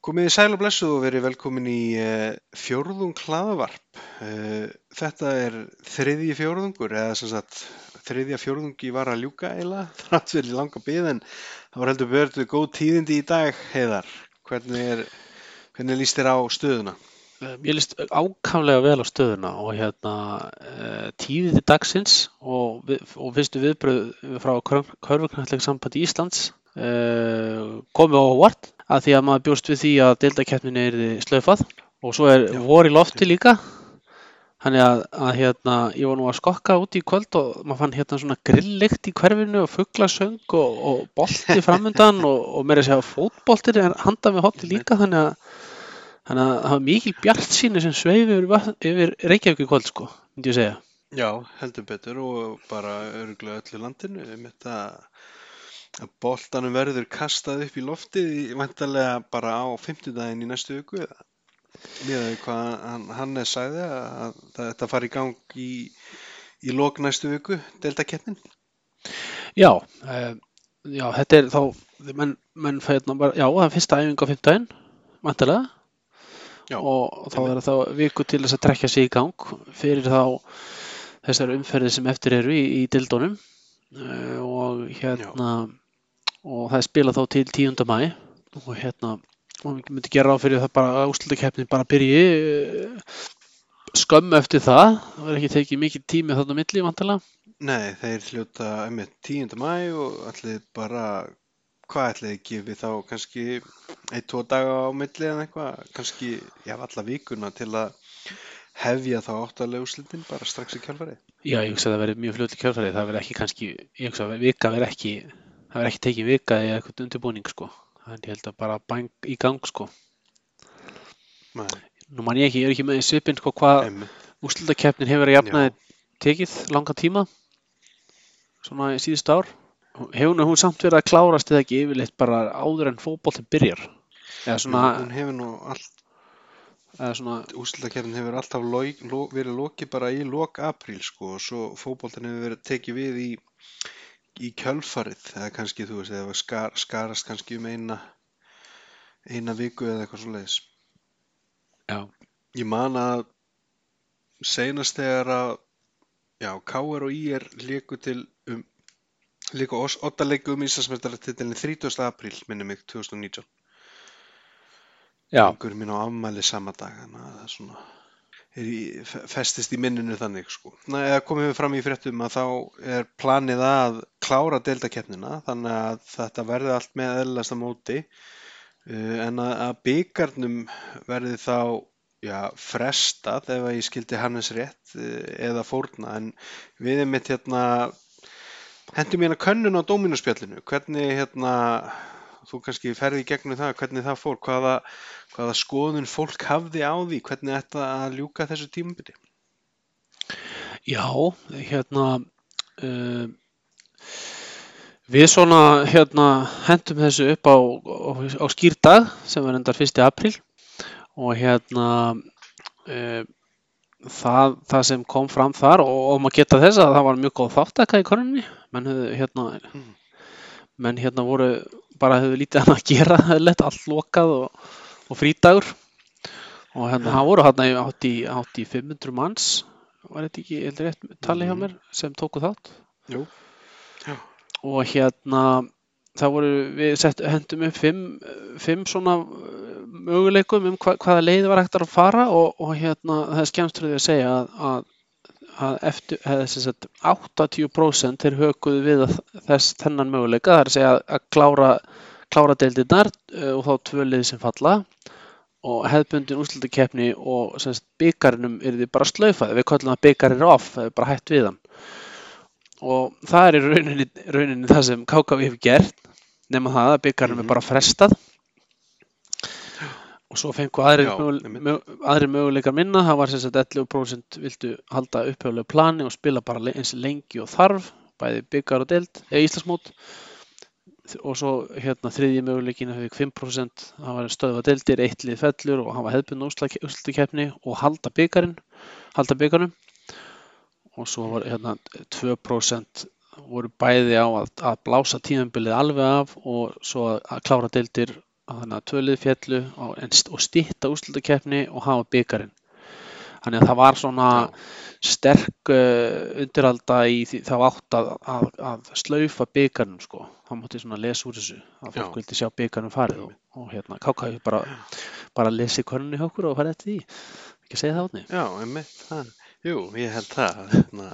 Komið í sæl og blessuð og verið velkomin í uh, fjórðung hlaðavarp. Uh, þetta er þriðji fjórðungur eða sem sagt þriðja fjórðungi var að ljúka eiginlega þrátt fyrir langa bið en það var heldur verið góð tíðindi í dag heiðar. Hvernig, er, hvernig líst þér á stöðuna? Mér líst ákaflega vel á stöðuna og hérna tíðindi dagsins og, og fyrstu viðbröð frá Körfuknallega sambandi Íslands komið á hóvart að því að maður bjóst við því að deildakeppnin er slöfað og svo er vor í lofti líka. Þannig að, að hérna, ég var nú að skokka úti í kvöld og maður fann hérna svona grilllikt í hverfinu og fugglasöng og, og bolti framöndan og, og mér er að segja fótboltir er handað með hotti líka. Þannig að, þannig að það var mikil bjart síni sem sveif yfir, yfir Reykjavík í kvöld sko, myndi ég segja. Já, heldur betur og bara öruglega öllu landinu. Um þetta boltanum verður kastað upp í loftið vantarlega bara á 50 daginn í næstu viku eða? Veitum hvað hann, hann er sæði að þetta fari í gang í, í lók næstu viku, deltakeppnin? Já, uh, já, þetta er þá, menn, menn fæðna bara, já, það er fyrsta æfing á 15, vantilega, og þá er það viku til þess að trekja sig í gang fyrir þá þessar umferði sem eftir eru í, í dildónum uh, og hérna, já. Og það er spilað þá til 10. mæ og hérna, og við myndum gera á fyrir það bara úslutakefnin bara byrji eh, skömm eftir það. Það verður ekki tekið mikið tími þarna milli vantilega Nei, þeir hljóta um 10. mæ og allir bara hvað ætlaði að gefa þá? Kannski ein, tvo daga á milli eða eitthvað? Kannski, já, alla vikuna til að hefja þá áttalega úslutin bara strax í kjálfari Já, ég hugsa að það verður mjög fljótt í kjálfari það verður ekki kannski, ég hugsa að vika verður ekki það verður ekki tekið vika eða eitthvað undirbúning sko. En ég held að bara bæn í gang sko. Nei. nú man ég ekki, ég er ekki með í svipin sko hvað úslutakefnin hefur að jafnaði tekið langa tíma svona í síðust ár. Hefur hún samt verið að klárast eða ekki yfirleitt bara áður en fókbóltinn byrjar? Eða svona hún hefur nú allt úslutakefnin hefur alltaf log, lo, verið lokið bara í lok apríl sko og svo fókbóltinn hefur verið tekið við í í kjölfarið eða kannski þú veist eða skar, skarast kannski um eina eina viku eða eitthvað svo leiðis Já Ég man að seinast þegar að já, K.R. og I.R. líku til um líku åtta leiku um Íslandsmestarartitilin 30. apríl minni mig 2019 Já Einhverjum mín á afmæli sama dag þannig að það er svona í, festist í minninu þannig sko. eða komum við fram í fréttum að þá er planið að klára deltakeppnina þannig að þetta verði allt með eðlasta móti. Uh, en að, að byggarnum verði þá já, frestað ef ég skildi Hannes rétt uh, eða fórna. En við erum mitt hérna hendum hérna könnun á Dóminusspjallinu hvernig hérna þú kannski ferði í gegnum það hvernig það fór hvaða hvaða skoðun fólk hafði á því hvernig þetta að ljúka þessu tímabili? Já, hérna uh, við svona hérna hendum þessu upp á, á, á skýrdag sem var endar 1. apríl og hérna uh, það, það sem kom fram þar og, og maður geta þess að það var mjög góð þáttaka í koninni menn hérna mm. menn hérna voru bara hefðu lítið hann að gera, lett allt lokað og og frítagur og hérna hann voru hann átt í, í 500 manns var þetta ekki, heldur rétt tali hjá mhm. mér sem tóku þátt Jú. og hérna það voru, við sett, hendum upp fimm, fimm svona uh, möguleikum um hva, hvaða leið var hægt að fara og, og hérna það er skemmströðið að segja að, að, að eftir, sagt, 80% er hökuð við þess þennan möguleika, það er að segja að klára klára deildirnar uh, og þá tvö lið sem falla. Og hefðbundin úrslutakefni og byggarinnum er því bara slöfað við kallum það byggarir off, það er bara hætt við hann. Og það er í rauninni, rauninni það sem KKV hefur gert nema það að byggarinnum er mhm. bara frestað og svo fengu aðri, mög, aðri möguleikar minna. Það var sem sagt 11% vildu halda upphjóðlega plani og spila bara eins lengi og þarf bæði byggar og deild eða Íslandsmót. Og svo hérna þriðji möguleikin að við 5% það var stöðvað deldir, eitt lið fellur og hafa hefðbunn úrslutakefni og halda byggarinn halda byggarnum og svo var hérna 2% voru bæði á að, að blása tímambilið alveg af og svo að klára deldir að þannig að tvölið fjallu og, stýtta úrslutakeppni og hafa byggarinn þannig að það var svona sterk uh, undiralda í þá átt að, að, að slaufa byggarinn sko, þá mátti svona lesa úr þessu að fólk vildi sjá byggarinn farið. Og, og hérna, hefur bara bara lesi konunni hjá okkur og farið eftir því. Ekki segja það átni Já, einmitt, það, jú, ég held það, hérna,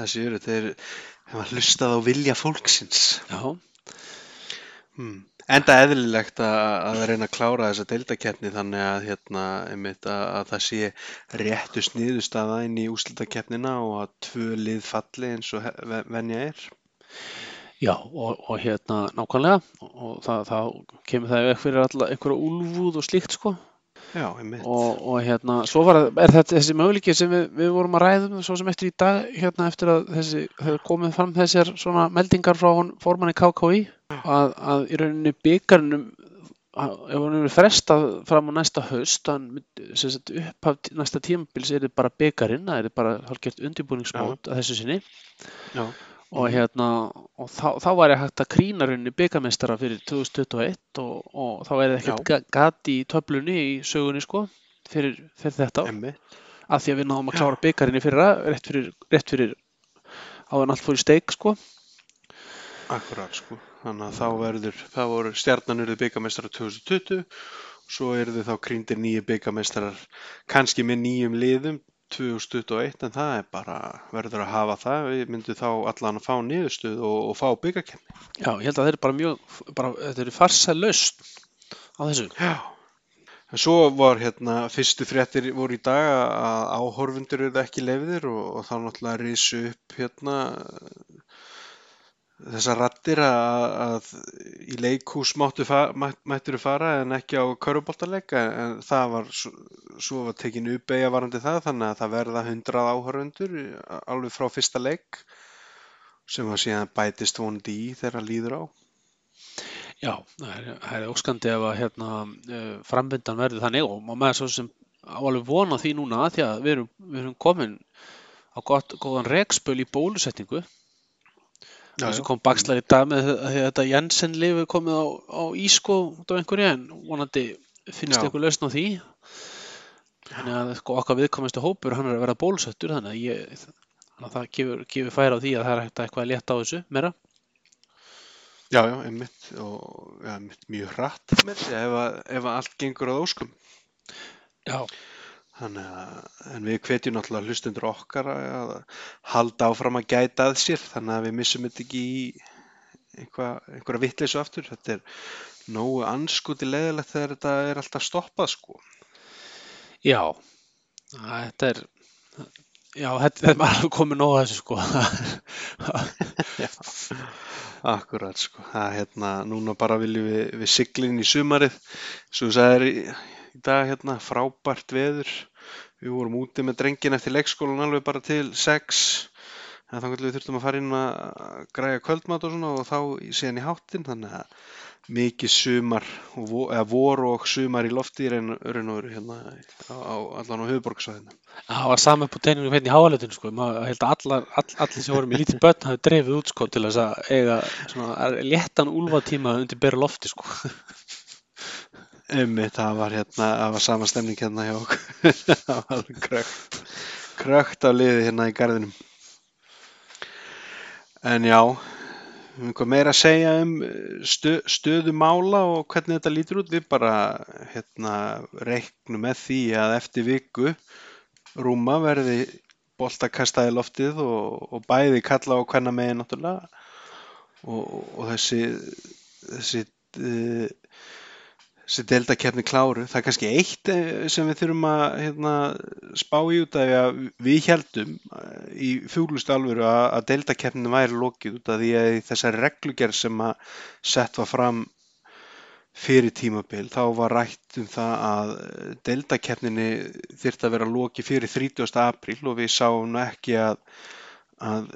þessi eru, þeir hefa hlustað á vilja fólksins. Já, Hmm. Enda eðlilegt að, að reyna að klára þessa deildakeppni þannig að, hérna, einmitt, að, að það sé réttu sniðustaða inn í úrslitakeppnina og að tvö lið falli eins og venja er. Já, og, og hérna nákvæmlega og það, þá kemur það alla einhverja úlfúð og slíkt sko Já, einmitt. og, og hérna, svo var, er þetta þessi möguleiki sem við, við vorum að ræðum svo sem eftir í dag, hérna eftir að þessi, komið fram þessar svona meldingar frá formanni KKI að, að í rauninni byggarnum ef hann er frestað fram á næsta haust hann, upphaf næsta tímabils er þið bara byggarinn, það er bara hálfgert undirbúningsmót að þessu sinni. Já, og hérna og þá, þá væri hægt að krýna rauninni byggamestara fyrir 2021 og, og þá er ekkert ga- gat í töflunni í sögunni sko fyrir, fyrir þetta. Einmitt. af því að við náðum að klára byggarinn í fyrra rétt fyrir, rétt fyrir áður en allt fór í steik sko. Akkurat, sko. Þannig að þá verður, þá voru stjarnan eruð byggamestrar 2020 svo eru þið þá krýndir nýju byggamestrar kannski með nýjum liðum 2021 en það er bara verður að hafa það, við myndum þá allan að fá niðurstöð og, og fá byggakefni. já, ég held að þeir eru bara mjög bara, þetta eru farsæl lausn á þessu Já. En svo var hérna, fyrstu fréttir voru í dag að áhorfundur eru ekki lefðir og, og þá náttúrulega risu upp hérna þessar rattir að, að í mætt, mættur fara en ekki á köruboltaleika en það var svo, var tekin uppeyja varandi það þannig að það verða 100 áhorfundur alveg frá fyrsta leik sem var síðan bætist vonandi í þegar líður á. Já, það er, er óskandi ef að hérna, uh, framvindan verður þannig og maður svo sem á alveg vona því núna því að við erum, við erum komin á gott, góðan rekspöl í bólusetningu Já, þess já. að kom bakslar í dag með að þetta Jensen lifi komið á, á ísko út af einhverju en vonandi finnst eitthvað lausn á því. Þannig að sko, okkar viðkomastu hópur hann er að vera bólusettur þannig að, ég, þannig að það gefur, gefur færa á því að það er hægt að eitthvað að létta á þessu meira. Já, já, einmitt og ja, einmitt mjög hratt. Með því ef, að- ef allt gengur að óskum. Já, Þannig að, en við hvetjum náttúrulega hlustundur okkar að halda áfram að gæta að sér þannig að við missum þetta ekki í einhva, einhverja vittleysu aftur. Þetta er nógu anskuti leðilegt þegar þetta er alltaf stoppað sko. já þetta er já, þetta er bara komið nóg að þessu sko Já, akkurat sko. Það er hérna, núna bara viljum við, við siglin í sumarið. Svo sagðir í, í dag hérna, frábært veður. Við vorum úti með drengin eftir leikskólan alveg bara til sex. En þá við þurftum að fara inn að græja kvöldmat og svona og þá í- síðan í háttin. Þannig að mikið sumar, eða vor og sumar í lofti í raun og veru hérna á, á allan á höfuborgsvæðinu. það var sama upp á teininu hérna í háalötun sko maður held að allar, all, allir sem voru með lítið börn hafi dreifið út sko til þess að eiga svona léttan úlfatíma undir bera lofti sko Einmitt, það var hérna, það var sama stemning hérna hjá okkur. það var krökt, krökt á liði hérna í garðinum. En já, eitthvað meira að segja um stö, stöðu mála og hvernig þetta lítur út. Við bara hérna reiknum með því að eftir viku rúma verði boltakastaði loftið og, og bæði kalla á hvenna megin náttúrulega og, og þessi, þessi uh, þessi deildakefni kláru. Það er kannski eitt eh, sem við þurfum að hérna, spá í út af því að við heldum eh, í fuglustu alvöru að, að deildakefninu væri lokið út af því að í þessari reglugerð sem að sett var fram fyrir tímabil þá var rætt um það að deildakefninu þyrfti að vera lokið fyrir 30. apríl og við sáum ekki að, að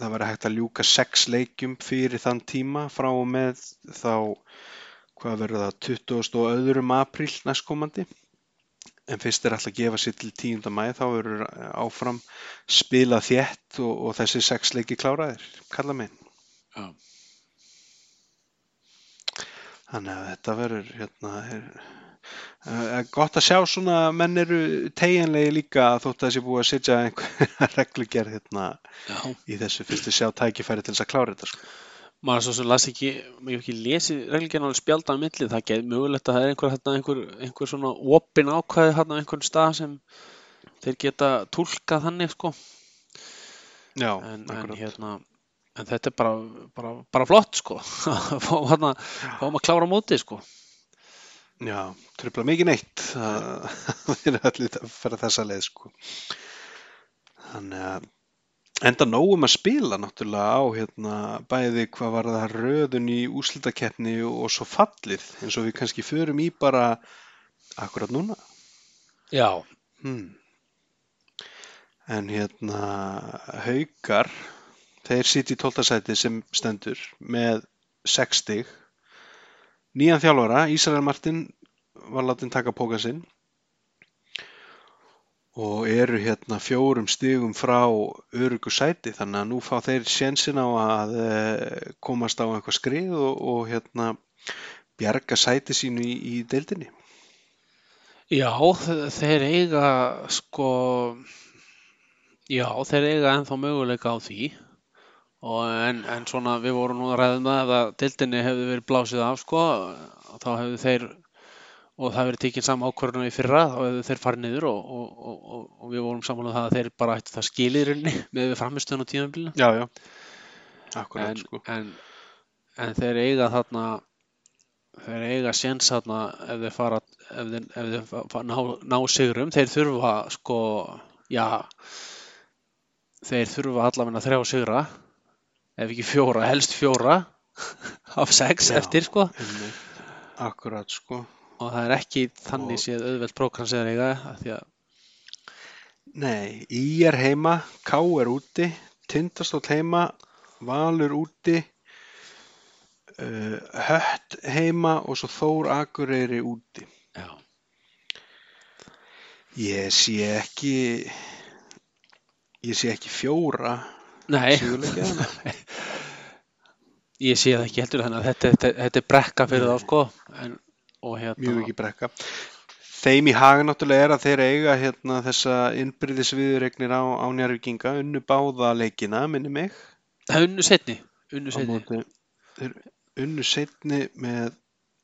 það væri hægt að ljúka sex leikjum fyrir þann tíma frá og með þá hvað verður það 20. og öðrum apríl næstkomandi en fyrst er alltaf að gefa sér til 10. mæði þá verður áfram spilað þétt og, og þessi sex leiki kláraðir, kalla minn Já. Þannig að þetta verður hérna, er, er gott að sjá svona menn eru tegjanlegi líka þótt að þessi búið að setja einhverja reglugerð hérna Já. í þessu fyrstu sjá tækifæri til þess að klára þetta sko. Maður svo sem las ekki, maður ekki lesið reglugjörn alveg spjálta á milli, það get mögulegt að það er einhver, hérna, einhver, einhver svona opin ákvæði hérna á einhvern stað sem þeir geta túlkað þannig sko. Já, en, en hérna en þetta er bara, bara, bara flott sko. Fá hérna, fáum að klára móti sko. Já, tröfla mikið neitt það það er allir að fara þessa leið sko. Þannig að enda nógum að spila náttúrulega á hérna, bæði hvað var það röðun í úslitakeppni og svo fallið eins og við kannski förum í bara akkurat núna. Já, Hmm. En hérna haukar, þeir sitja í 12. sæti sem stendur með 6 stig. Nýjan þjálfara, Ísrael Martin var látin taka póka sinn og eru hérna fjórum stigum frá örugu sæti þannig að nú fá þeir sjensin á að eh, komast á eitthvað skrið og, og hérna bjarga sæti sínu í, í deildinni. já, þe- þeir eiga sko já, þeir eiga ennþá möguleika á því og en, en svona við vorum nú að ræða um það ef að dildinni hefði verið blásið af sko þá hefðu þeir og það verið tekinn saman ákvörðunum í fyrra hefðu þeir farið niður og, og, og, og, og við vorum saman um það að þeir bara ættu það skilið í rauninni með við framistöðun á tímabilinu Já, já, akkurat en, sko. en, en þeir eiga þarna þeir eiga séns þarna ef þeir fara ef þeir, ef þeir fa- fa- ná, ná sigrum þeir þurfa sko já þeir þurfa allavega þrjá sigra ef ekki fjóra, helst fjóra af sex Já. eftir sko. Akkurat sko. Og það er ekki þannig séð auðvelt prógram sem þeir eiga því að Nei, Í er heima, K er úti, Tindastóll heima, Valur úti, uh, Hött heima og svo Þór Akureyri úti. já, Ég sé ekki, ég sé ekki fjóra nei þarna. ég sé það ekki heldur þannig að þetta, þetta, þetta er brekka fyrir þá sko en, hérna mjög ekki brekka. Þeim í haga náttúrulega er að þeir eiga hérna, þessa innbyrðis viðuregnir á, á njárvíkinga, unnu báða leikina, minni mig. Unnu setni, unnu setni. móti, þeir unnu setni með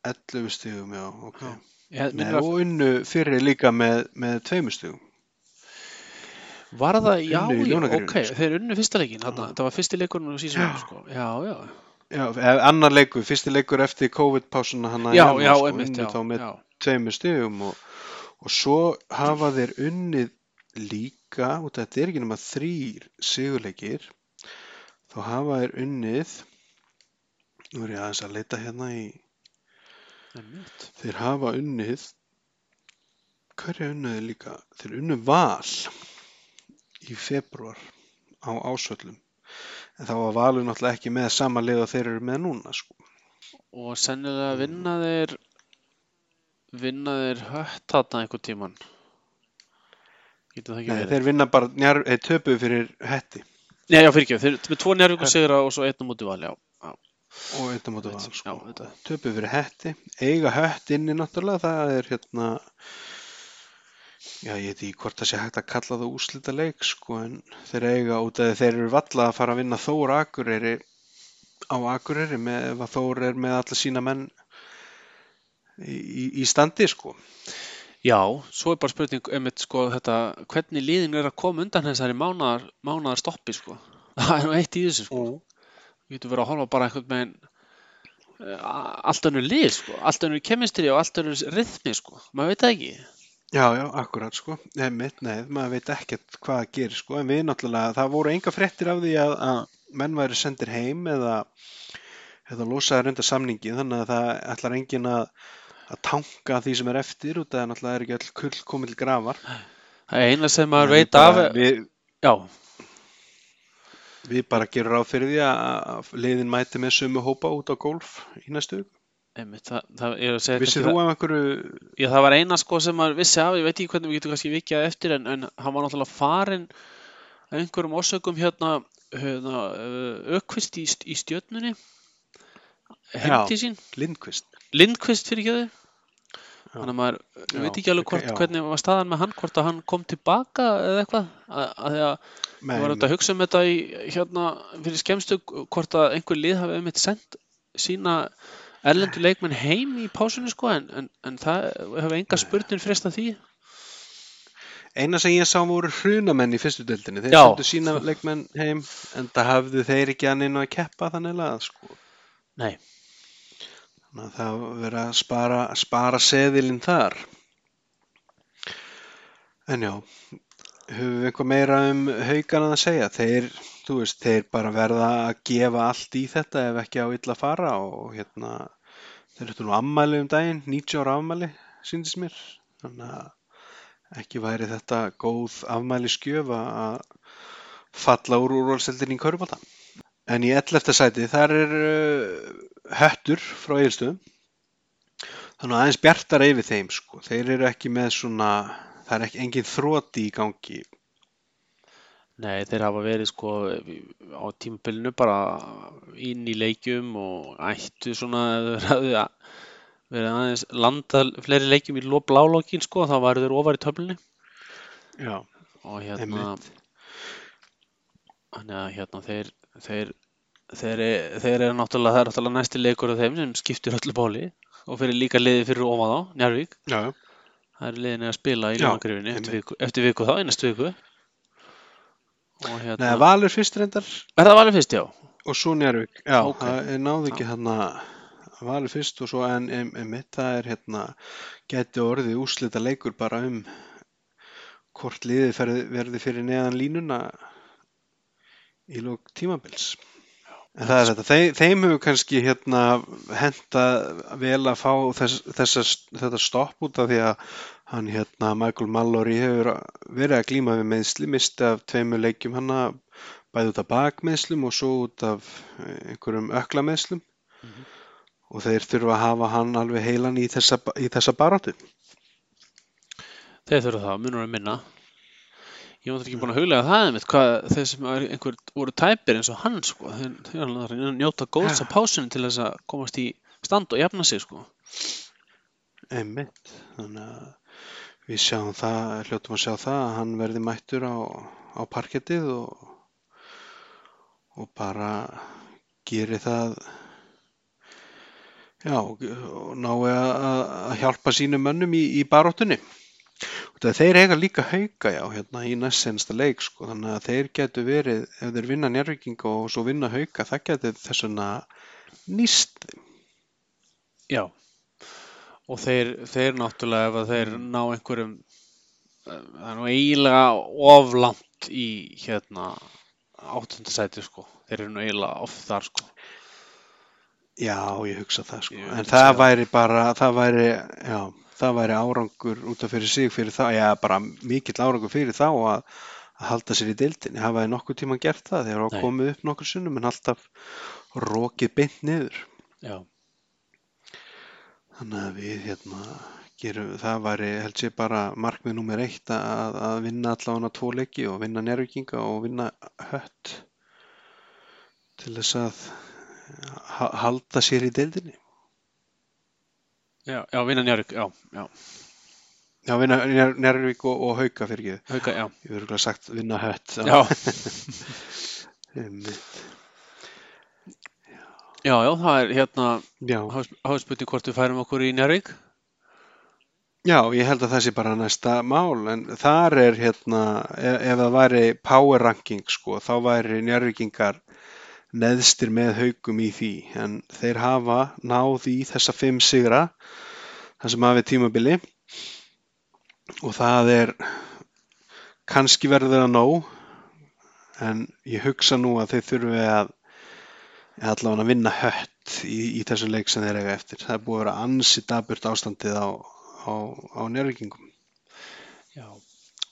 11 stigum, já, ok. Já. Ég, að, og unnu fyrir líka með, með tveimur stugum. var það, já, unnu já, Ljónagrýlu, ok, sko. þeir unnu fyrsta leikin, þarna, það var fyrsti leikurinn og síðan, sko, já, já, Já, eða annar leikur, fyrsti leikur eftir COVID-pásuna hann að já, sko, unnu já, þá með já, tveimur stugum og, og svo hafa þeir unnið líka, af þetta er ekki nema þrýr sigurleikir, þá hafa þeir unnið, nú er ég aðeins að leita hérna í, þeir hafa unnið, hverja unnuði líka? Þeir unnu val í februar á ásvöllum. En þá var valur náttúrulega ekki með sama lið og þeir eru með núna, sko. og sennilega vinna þeir, vinna þeir hött þarna einhvern tíman, getur það ekki Nei, verið? þeir vinna bara, njar, þeir töpuðu fyrir hetti Nei, já, fyrir ekki, þeir með tvo njárvíkur sigra og svo einn á móti vali, já, já, og eitt á móti val, sko. Töpuðu fyrir hetti, eiga hött inni náttúrulega, það er hérna, já, ég veit ekki hvort það sé hægt að kalla það úslita leik, sko, en þeir eiga út því þeir eru valla að fara að vinna Þór Akureyri á Akureyri með, ef að Þór er með alla sína menn í, í, standi, sko. Já, svo er bara spurning einmitt sko þetta, hvernig liðin er að koma undan þessari mánaðar, mánaðar stoppi sko. Það er nú eitt í þessu sko. Við getum verið að horfa bara einhvern veginn eh, a- allt önnur lið sko, allt önnur kemistri og allt önnur rithmi sko, maður veit það ekki. Já, já, akkurat sko. Nei, mitt, nei, maður veit ekkert hvað það gerir sko, en við náttúrulega, það voru enga fréttir af því að, að menn væri sendir heim eða, eða losaði reynda samningi, þannig að það ætlar enginn að, að tanka því sem er eftir út af að náttúrulega er ekki öll kull komið til grafar. Það er eina sem maður En veit af, Við, já, við bara gerum ráð fyrir því að að liðin mæti með sumu hópa út á golf í næstu viku. Einmitt, það, það kannski þú af einhverju, Já, það var eina sko sem maður vissi af, ég veit ekki hvernig við getum kannski vikjað eftir en, en hann var náttúrulega farinn af einhverjum orsökum hérna, hérna ökvist í, st- í stjörnunni heim Já. til sín, Lindqvist? Lindqvist fyrir ekki þannig að maður Já, veit ekki alveg hvort, já. hvernig var staðan með hann hvort að hann kom tilbaka eða eitthvað að, því að Nei, Ég var auðvitað að hugsa um þetta í, hérna, fyrir skemmstu hvort að einhver lið hafi einmitt sendt sína erlendu leikmenn heim í pásunni sko en, en, en það hefur enga spurning fresta því. Eina sem ég sá voru hrunamenn í fyrstu deildinni. Þeir Já. sendu sína leikmenn heim en það hafðu þeir ekki að neina að keppa þannig að sko. Nei, Þannig að það verið að spara, spara seðilinn þar. En já, höfum við eitthvað meira um haugana að segja. Þeir, þú veist, þeir bara verða að gefa allt í þetta ef ekki á illa að fara og hérna, þeir eru nú ammæli um daginn, 90 ára ammæli, síndist mér. Þannig að ekki væri þetta góð afmæli skjöf að falla úr úrvalseldin í Körbáta. En í 11. sæti þar er uh, höttur frá Egilstöðum. Þannig að aðeins bjartar yfir þeim sko. Þeir eru ekki með svona, það er ekki engin þróti í gangi. Nei, þeir hafa verið sko á tímabilinu bara inn í leikjum og ættu svona að- verið aðeins landa fleiri leikjum í blálókin sko þá væru þeir ofar í töflunni Já, og hérna. Þannig að hérna þeir, þeir, þeir, þeir eru náttúrulega, það er náttúrulega næsti leikur af þeim sem skiptir öllu bóli og fyrir líka liði fyrir ofan þá, Njarvík. Já, já. Það er liðin að spila í Já, Ljónagrifinni eftir, eftir viku þá, í næstu viku. Hérna, Nei, Valur fyrst reyndar er það valið fyrst, já? og svo Njárvík. Já, Ok. það er náðu ekki hérna Valur fyrst og svo en em, emitt, það er hérna, geti orðið úslita leikur bara um hvort ferði, verði fyrir neðan línuna í lók tímabils. En það er þetta, þeim, þeim hefur kannski hérna henda vel að fá þess, þessa, þetta stopp út af því að hann hérna Michael Mallory hefur verið að glíma við meðsli, misti af tveimur leikjum hanna bæði út af bakmeðslum og svo út af eh, einhverjum öklameðslum Mhm. og þeir þurfa að hafa hann alveg heilan í þessa, í þessa baráttu. Þeir þurfa það, munur að minna. Ég var ekki búin að huglega það einmitt, hvað þeir sem er einhver voru tæpir eins og hann, sko. Þeir, þeir að njóta góðs af pásunum til þess að komast í stand og jafna sig, sko. Einmitt, þannig að við sjáum það, hljóttum að sjá það að hann verði mættur á, á parkettið og, og bara geri það, já, og nái að, að- hjálpa sínum mönnum í, í baróttunni. Þeir eiga líka hauka, já, hérna í næst sensta leik, sko, þannig að þeir getur verið, ef þeir vinna njárvíkinga og svo vinna hauka, það getur þess vegna nýst. Já, og þeir, þeir náttúrulega ef að þeir ná einhverjum eh, það er nú eiginlega oflant í hérna áttundasæti sko, þeir eru nú eiginlega off þar sko. Já, ég hugsa það sko. Ég En það segja- væri bara, það væri, já, það væri árangur út af fyrir sig fyrir þá, já, bara mikill árangur fyrir þá að, að halda sér í deildinni. Hafaði nokkuð tíma gert það, þeir hafa Nei. komið upp nokkur sinnum en alltaf rokið beint niður. Já, Þannig að við hérna gerum, það væri held sér bara markmið nummer eitt að, að vinna allavega tvo leiki og vinna nærvíkinga og vinna hött til þess að ha- halda sér í deildinni. já, já vinna Njárvík, já, já, Já, vinna Njárvík og, og Hauka fyrir ekki. hauka, já, Ég verður ekki sagt vinna hött. já. já, já, það er hérna, Já. háspurning hvort við færum okkur í Njárvík. Já, ég held að það sé bara næsta mál, en þar er hérna, ef, ef það væri power ranking, sko, þá væri njárvíkingar neðstir með haukum í því, en þeir hafa náð í þessa fimm sigra, það sem hafi tímabili, og það er kannski verður það nóg, en ég hugsa nú að þeir þurfi að allavega að vinna hött í, í þessum leik sem þeir eiga eftir. Það er búið að vera ansi daburt ástandið á, á, á njörgingum. Já,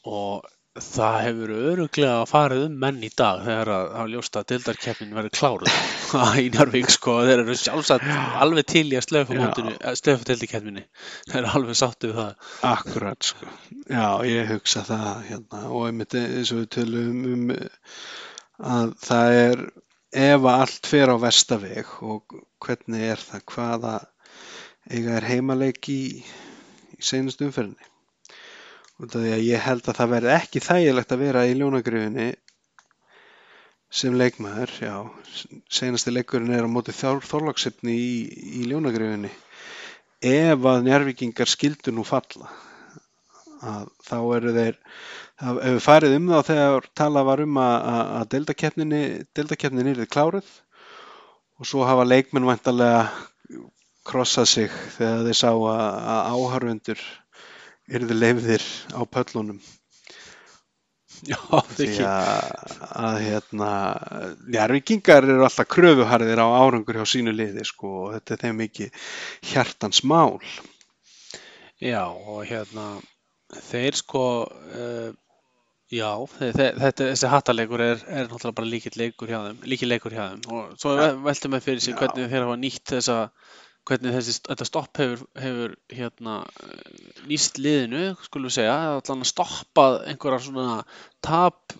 og það hefur öruglega farið um menn í dag þegar að hafa ljóst að dildarkeppnin verður kláruð í Njárvík sko, þeir eru sjálfsagt alveg til í að slöfa mótinu, slöfa dildarkeppninni, þeir eru alveg sáttu við það. Akkurat, sko. Já, ég hugsa það hérna og einmitt eins og við tölum um að það er ef allt fer á vestaveg og hvernig er það, hvaða eiga er heimaleik í, í seinast umferðinni. Út af því að ég held að það verði ekki þægilegt að vera í ljónagrifinni sem leikmaður, já, seinasti leikurinn er á móti þorlagsefni í, í ljónagrifinni. Ef að njárvikingar skildu nú falla, að þá eru þeir, það hefur farið um þá þegar talað var um að, að, að deildakeppninni, deildakeppninni er kláruð. Og svo hafa leikmenn vantarlega krossað sig þegar þeir sá að, að áharfundur yrðu leifðir á pöllunum. Já, því að hérna, njárvikingar eru alltaf kröfuharðir á árangur hjá sínu liði sko og þetta er þeim ekki hjartans mál. Já, og hérna, þeir sko, uh, já, þetta, þessi hattalegur er, er náttúrulega bara líkill leikur hjá þeim, líkill leikur hjá þeim og svo ja. veltum við fyrir sig Já. hvernig þeir hafa nýtt þessa, hvernig þessi, þetta stopp hefur, hefur hérna, nýst liðinu, skulum við segja, allan að stoppað einhverja svona tap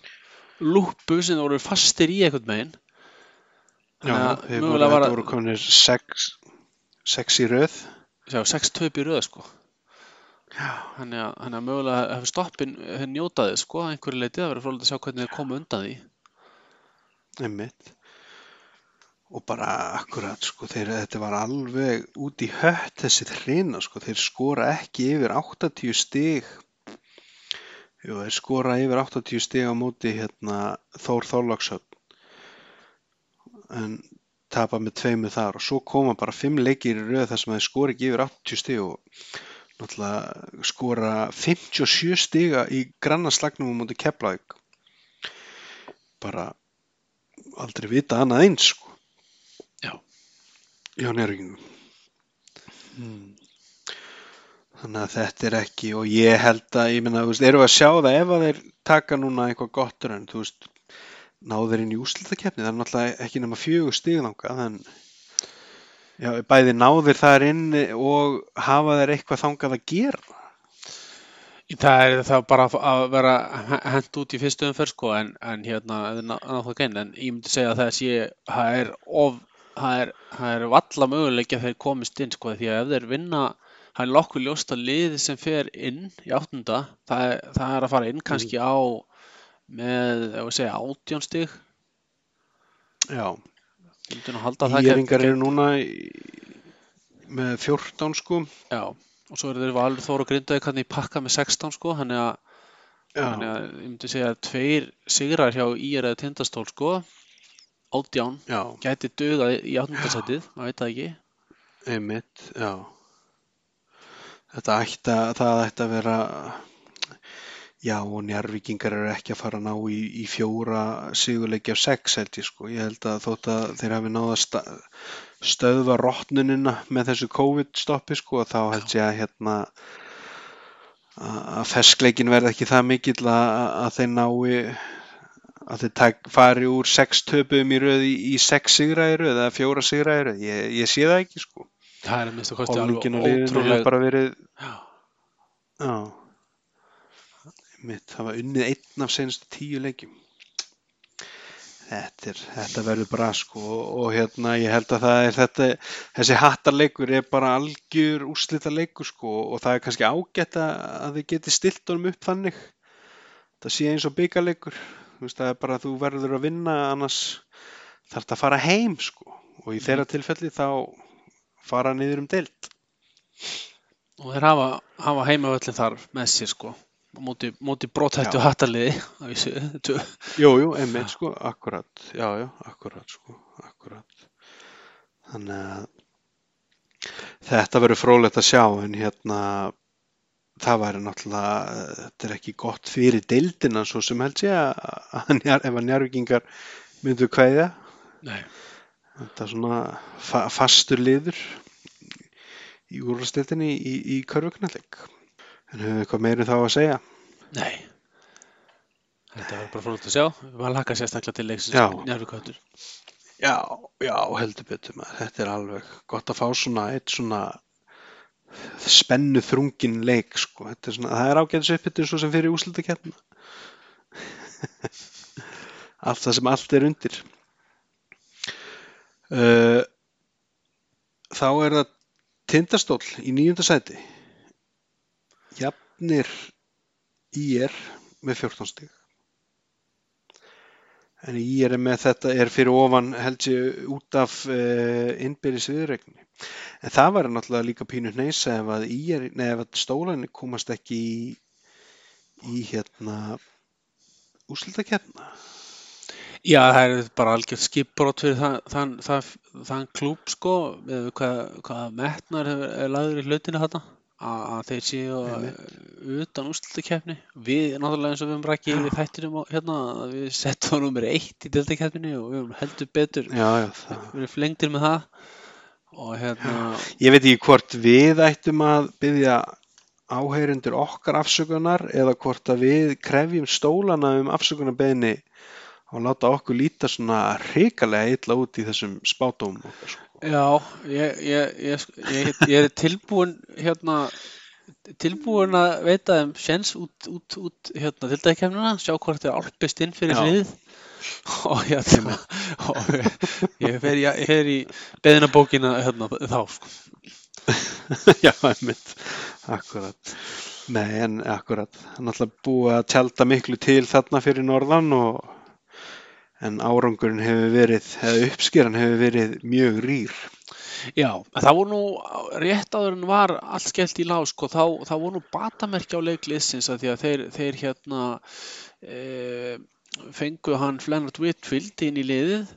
lúpu sem voru fastir í einhvern meginn. Já, þeir voru, mögulega var þetta að, voru konir sex, sex í röð. sjá, sex töp í röð, sko. Já, Þannig að, þannig að mögulega hefur stoppin hefur njótaði sko að einhverju leiti það verður frólægt að sjá hvernig þeir komu undan því. einmitt. Og bara akkurat, sko, þeir, þetta var alveg út í hött þessi þrina, sko, þeir skora ekki yfir 80 stig. Jú, þeir skora yfir 80 stig á móti hérna Þór Þorlákshöfn. En tapa með tveimu þar og svo koma bara fimm leikir í röð þar sem þeir skora ekki yfir 80 stig og náttúrulega skora 57 stiga í grannaslagnum á móti Keflavík. Bara aldrei vita annað eins, sko. Já. Já, nærvíkingum. Mm. Þannig að þetta er ekki, og ég held að, ég minna, þú veist, erum við að sjá það ef að þeir taka núna eitthvað gott en þú veist, náður inn í úslitakefni, það er náttúrulega ekki nema fjögur stigðanga, en já, bæði náður þar inn og hafa þeir eitthvað þangað að gera. Það er það bara að vera hent út í fyrstu umferð sko en, en hérna ef þið ná ná það gein en ég myndi segja að það sé það er of það er, það er valla möguleiki að þeir komist inn sko því að ef þeir vinna það er nokkuð ljóst að liði sem fer inn í áttunda það er, það er að fara inn kannski á með, ef við segja, átjón stig. Já, Íringar eru núna í, með 14 sko. já, og svo eru þeir valur þóra og grindaði kannski í pakka með 16 sko þannig að Þannig að ég myndi segja að tveir sigrar hjá IR eða tindastól sko. Átján já, gæti dugað í áttundarsætið, maður veit það ekki. Einmitt, já. Þetta ætti að, það ætti að vera, já, og njárvíkingar eru ekki að fara að ná í, í fjóra sigurleiki af sex held ég sko. Ég held að þótt að þeir hafi náða að sta- stöðva rottnunina með þessu COVID-stoppi sko, þá held ég að hérna að ferskleikin verði ekki það mikill að, að þeir nái að þeir tak, fari úr sex töpum í röð í, í sex röð eða fjóra röð, ég, ég sé það ekki sko. Það er að minnsta kosti og alveg hefur ótrúlega bara verið Já, já mitt, var unnið einn af senastu tíu leikjum. Þetta, er, þetta verður bra sko og, og hérna ég held að það er þetta þessi hattarleikur er bara algjör úrslita leikur sko og það er kannski ágætt að, þið geti stilt honum upp þannig. Það sé eins og byggarleikur þú veist það er bara að þú verður að vinna annars þarf þetta að fara heim sko og í þeirra tilfelli þá fara niður um deild. Og þeir hafa, hafa heimavöllin þar með sér sko móti, móti vísu, tvö. Jú, jú, einmitt sko, akkurat, já, já, akkurat sko, akkurat. Þannig að þetta verður frólægt að sjá en hérna það væri náttúrulega, þetta er ekki gott fyrir deildina svo sem held ég að, njar, ef að njárvikingar myndu Nei, þetta er svona fa fastur liður í úrvastildinni í, í körfuknalleg. En höfum við eitthvað meiri þá að segja? nei Þetta verður bara frólægt að sjá við varum laka sérstaklega til leiksins Já. njárvíkvættur Já, já, heldur betur maður. Þetta er alveg gott að fá svona eitt svona spennu þrungin leik, sko. Þetta er svona, það er ágætis uppbyttur svo sem fyrir úslutakefna. allt það sem allt er undir. Uh, þá er það Tindastóll í nýjunda sæti jafnir IR með 14 stig. En IR er með þetta er fyrir ofan held ég út af uh, innbyrðis viðregni en það var náttúrulega líka pínu hneysa ef að IR, nei ef að stólanir komast ekki í, í hérna úslutakefna Já, það er bara algjört skipbrot fyrir þann, þann, þann, þann klúb sko, með hvað, hvað metnar er, lagður í hlutinu þarna að, þeir séu Einmitt. utan úrslutakefni við náttúrulega eins og við höfum rækið við þættinum á, hérna, við settum það nummer eitt í deltakefninu og við höfum heldur betur já, já, við erum flengtir með það og hérna Ég veit ekki hvort við ættum að byggja áheyrendur okkar afsökunar eða hvort að við krefjum stólana um afsökunarbeðni og láta okkur líta svona hrikalega illa út í þessum spátum okkar. Sko. Já, ég, ég, ég, ég, er tilbúin hérna tilbúin að veita þeim sjens út, út, út hérna tildækjafnuna, sjá hvort þeir álpist inn fyrir svið og hérna og ég fer fer í beðinabókina hérna þá sko. Já, einmitt, akkurat. Nei, en akkurat. Það er náttúrulega búið að tjálta miklu til þarna fyrir norðan og en árangurinn hefur verið, eða uppskeran hefur verið mjög rýr. Já, en það voru nú rétt áður en var allt skellt í lág sko, þá, þá voru nú batamerki á leikliðsins að því að þeir, þeir hérna e, fengu hann Flennart Whitfield inn í liðið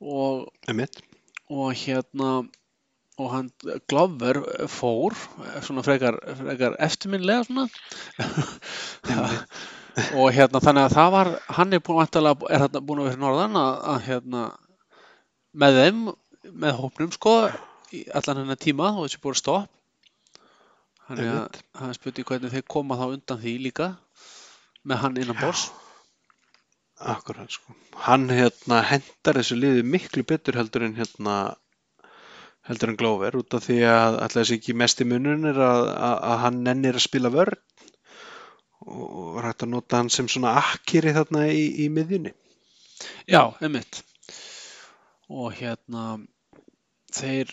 og og hérna og hann Glover fór svona frekar, frekar eftirminnlega svona og hérna þannig að það var hann er búin vantarlega, er hérna búin að vera norðan að, að hérna með þeim, með hópnum sko í allan hennar tíma og þessi búin stopp. Þannig að er spurning hvernig þeir koma þá undan því líka með hann innan bors Akkurat, sko. Hann hérna hendar þessu liði miklu betur heldur en hérna heldur en Glover út af því að alltaf þessi ekki mest í munun er að, að, að hann nennir að spila vörn og var hægt að nota hann sem svona akkeri þarna í, í miðjunni. Já, einmitt og hérna þeir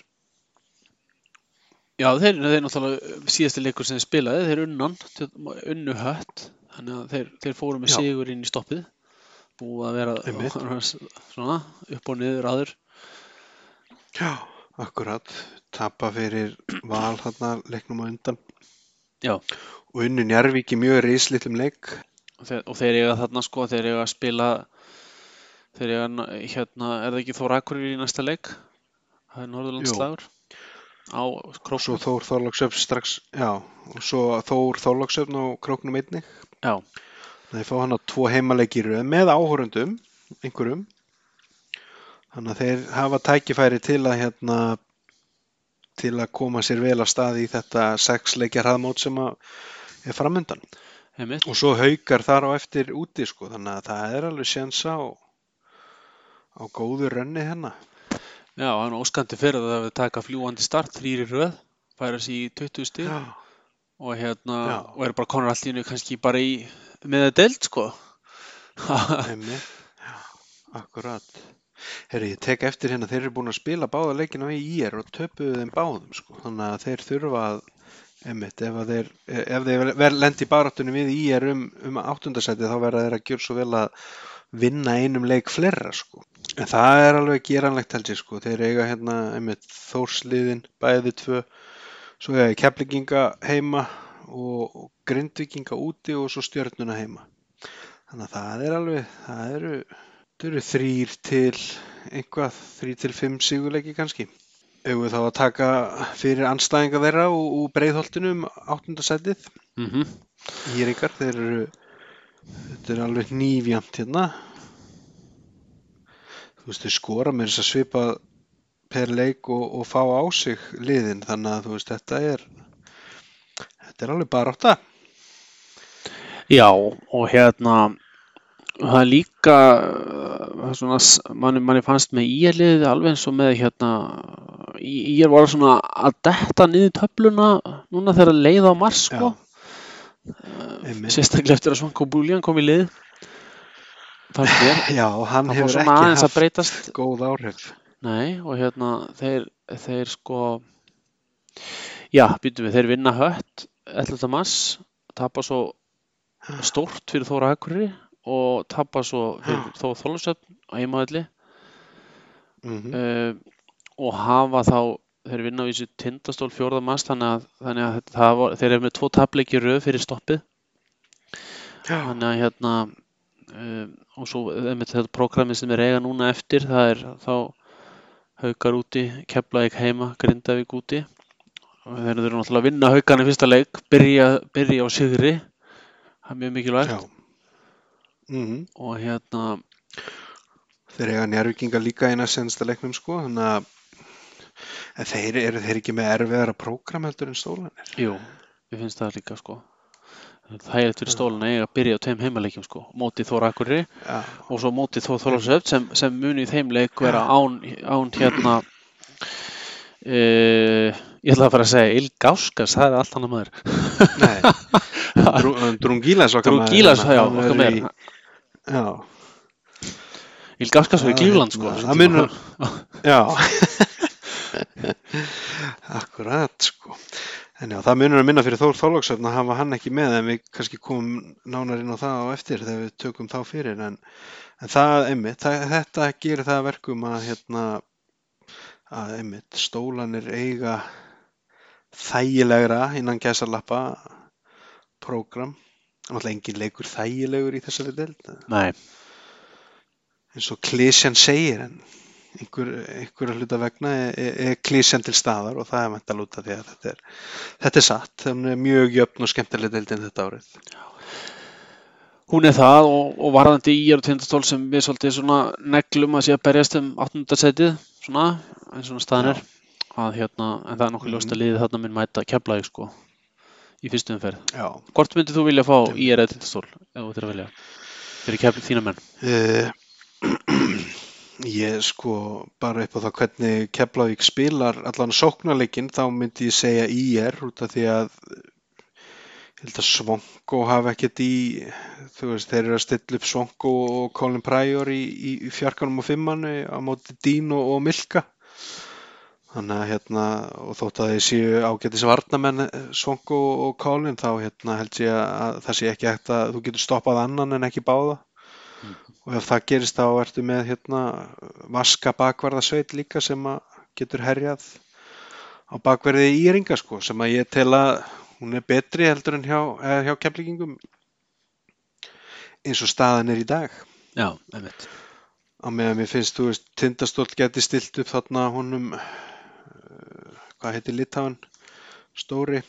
já, þeir, þeir náttúrulega síðasti leikur sem þeir spilaði, þeir unnan unnu hött, þannig að þeir, þeir fóru með Já. sigur inn í stoppið búið að vera Einmitt. svona upp og niður aður Já, akkurat. Tapa fyrir val þarna leiknum á undan já, og unnu Njarvík í mjög reislitlum leik. og þeir, eiga þarna sko, þeir eiga að spila þeir eiga na- hérna, er það ekki Þór Akureyri í næsta leik það er Norðurlandslagur á Króknum svo Þór Þorláksöfn strax, já, og svo Þór Þorláksöfn á króknum einnig. já, Þeir fá hann á tvo heimaleiki í röð með áhorundum, einhverjum. Þannig að þeir hafa tækifæri til að hérna til að koma sér vel af stað í þetta sex leikja hraðmót sem að er framöndan. einmitt Og svo haukar þar á eftir úti sko, þannig að það er alveg sjensa á, á góðu rönni hennar. Já, hann óskandi fyrir að það við taka fljúandi start, þrýri röð, færa sér í 20 stig Já, og hérna, og er bara í hennu kannski bara í með að deild, sko. Já, akkurat. Herri, ég tek eftir hérna, þeir eru búin að spila báða leikina í IR og töpuðu þeim báðum sko, þannig að þeir þurfa að Einmitt, ef, þeir, þeir lendi í baráttunum við IR um, um áttundasæti þá verða þeir að gjöra svo vel að vinna einum leik fleira sko. En það er alveg geranlegt held ég sko. Þeir eiga hérna einmitt þórsliðin bæði tvö, svo eiga keflinginga heima og, og grindvikinga úti og svo stjörnuna heima. Þannig að það er alveg, það eru, það eru þrýr til einhvað, þrýr til fimm sigurleiki kannski. Við þá að taka fyrir anstæðinga þeirra og, og breiðholtinu um áttundasætið Mm -hmm. Íringar, þeir eru þetta er alveg nýfjamt hérna. Þú veist, þeir skora með þess að svipa per leik og, og fá á sig liðin, þannig að þú veist, þetta er þetta er alveg bara átta Já, og hérna, það er líka, uh, svona, manni, manni fannst með íliðið alveg eins og með hérna, ég er var svona að detta niður töfluna núna þegar að leiða á mars, sko. einmitt. Sérstaklega eftir að Svanko Búljan kom í lið. Fannst mér, Já, hann það hefur ekki haft breytast góð áhrif Nei, og hérna þeir, þeir sko Já, býtum við, þeir vinna hött 11. mars, tapa svo stórt fyrir Þóra Akureyri og tapa svo fyrir Þóra Þólusöfn á heimaðalli mm uh, og hafa þá þeir vinna á þessu tindastól 4. mars þannig að, þannig að það var, þeir eru með tvo tapleiki röð fyrir stoppið. Já, þannig að hérna um, og svo þetta prógramið sem er eiga núna eftir það er þá haukar úti, Keflavík heima Grindavík úti. Og þeir eru náttúrulega að vinna haukan í fyrsta leik byrja, byrja á sigri. Það er mjög mikilvægt. Já. Mm og hérna Þeir eiga njárvíkinga líka eina sensta leiknum sko, þannig að þeir eru þeir ekki með erfiðara prógram heldur en stólanir. Jú, ég finnst það líka sko. Það er fyrir stólan að eiga að byrja á tveim heimaleikjum sko, mótið Þóra Akureyri Já, og svo mótið Þór Þorlásöfn sem, sem muni í þeim leik vera án, án hérna uh, ég ætla að fara að segja Ilgáskas, það er allt annað maður. Nei, Drungilas okkar maður, Drungilas, hérna, já, okkar er með í- Já, Ilgáskas var í Já, Klífland sko það tíma. já. Akkurat sko. En já, það munur að minna fyrir Þór Þorlóksöfn að hafa hann ekki með en við kannski komum nánar inn á það á eftir þegar við tökum þá fyrir en, en það, einmitt, það, þetta gerir það að verkum að hérna að einmitt stólanir eiga þægilegra innan gæsalappa prógram náttúrulega engin leikur þægilegur í þessari deild. Eins og klísjan segir en einhver, einhverja hluta vegna er, er, er klísjan til staðar og það er mental út af því að þetta er, þetta er satt. Þannig er mjög jöfn og skemmtileg deildin þetta árið. Hún er það og, og varðandi í og tindastól sem við svolítið svona neglum að sé að berjast um 8. setið svona, eins og staðan er. Að hérna, en það er nokkuð ljóst að liðið þarna minn mæta Keflavík sko í fyrstu umferð. Já, Hvort myndið þú vilja fá í eða tindastól ef þú ættir að velja fyrir Keflavík þína menn? uh, ég sko bara upp á það hvernig Keflavík spilar allan sóknarleikin þá myndi ég segja IR út af því að ég held að Svonko hafi ekkert í þú veist, þeir eru að stilla upp Svonko og Colin Pryor í, í, í fjarkanum og fimmannu á móti Dín og, og Milka þannig að hérna og þótt að þeir séu ágætis varnamenn Svonko og Colin þá hérna held ég að það sé ekki hægt að þú getur stoppað annan en ekki báða og ef það gerist þá ertu með hérna vaska bakvarðasveit líka sem að getur herjað á bakverði í Íringa sko sem að ég tel að hún er betri heldur en hjá, eða hjá kemplingum eins og staðan er í dag Já, einmitt. á meðan mér finnst, þú veist, Tindastóll geti stilt upp þarna honum hvað heitir Litáin stóri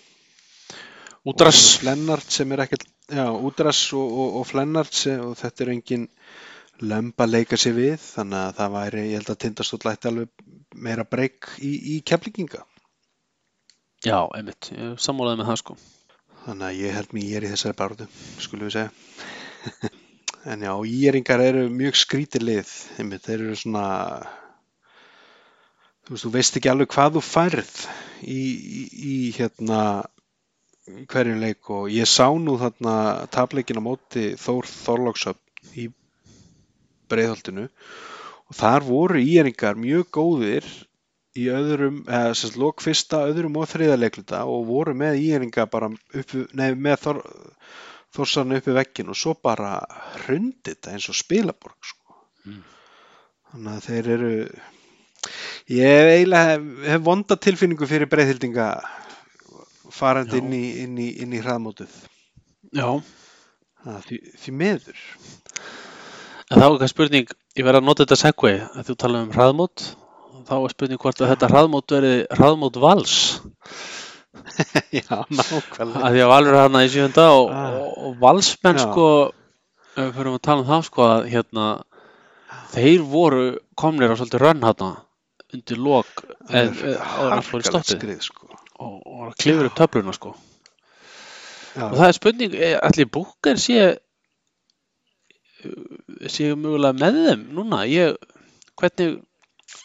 Útras. og Flennart sem er ekkert já, Útras og, og, og Flennart sem, og þetta er engin lömb að leika sér við þannig að það væri, ég held að Tindastóll ætti alveg meira breyk í, í keflinginga Já, einmitt. Sammálaði með það sko. þannig að ég held mér ég er í þessari barðu skulum við segja en já, íringar eru mjög skrítið lið einmitt, þeir eru svona þú veist, þú veist ekki alveg hvað þú færð í, í, í hérna hverjum leik og ég sá nú þarna tapleikin á móti Þór Þorlóksöfn í breiðholtinu og þar voru íringar mjög góðir í öðrum, eða sérst lók fyrsta, öðrum og þriða leikluta og voru með íringa bara uppi, nei, með Þor, Þórsarni uppi veggin og svo bara hrundi þetta eins og spilaborg sko. Mm. þannig að þeir eru ég hef eiginlega hef, vonda tilfinningu fyrir breiðhildinga farandi inn í, inn í, inn í hraðmótið. Já. Það, því, því meður En þá er eitthvað spurning, ég verð að nota þetta segway, að þú tala um hraðmót, þá er spurning hvort að þetta hraðmót verði hraðmót vals, já, nákvæmlega. Því að valur er hana í sjönda og, Ah. og, og valsmenn Já. sko, við fyrir að tala um það sko, að hérna, þeir voru komnir á svolítið rönn hérna undir lok, fór í harkalegt stoppið sko. og, og klifur upp töfluna sko. já, Og það er spurning, eh, ætli Búker sé sé mögulega með þeim núna, ég, hvernig,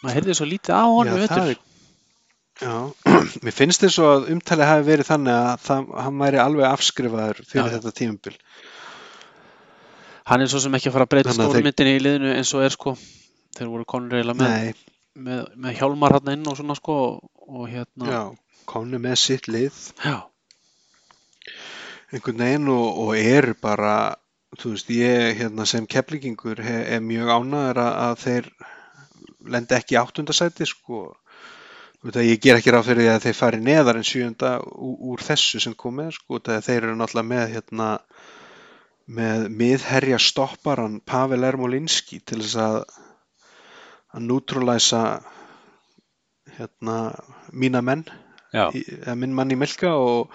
maður heyrði svo lítið á honum Já, það er- já. mér finnst þess að umtalið hafi verið þannig að það, hann væri alveg afskrifaður fyrir Já, þetta tímabil Hann er svo sem ekki að fara að breyta stórmyndinni í liðinu eins og er sko. Þeir voru konur eiginlega með, nei, með, með hjálmar hann inn og svona sko og hérna já, komni með sitt lið. Já, einhvern veginn og, og er bara þú veist, ég hérna sem keflingingur er mjög ánæður að, að þeir lendi ekki áttundasæti sko. Veit ég ger ekki ráð fyrir því að þeir fari neðar en sjönda úr, úr þessu sem komið sko, þeir eru náttúrulega með hérna með miðherja stopparan Pavel Ermolinski til þess að að neutralæsa hérna mína menn í, eða minn mann í Milka og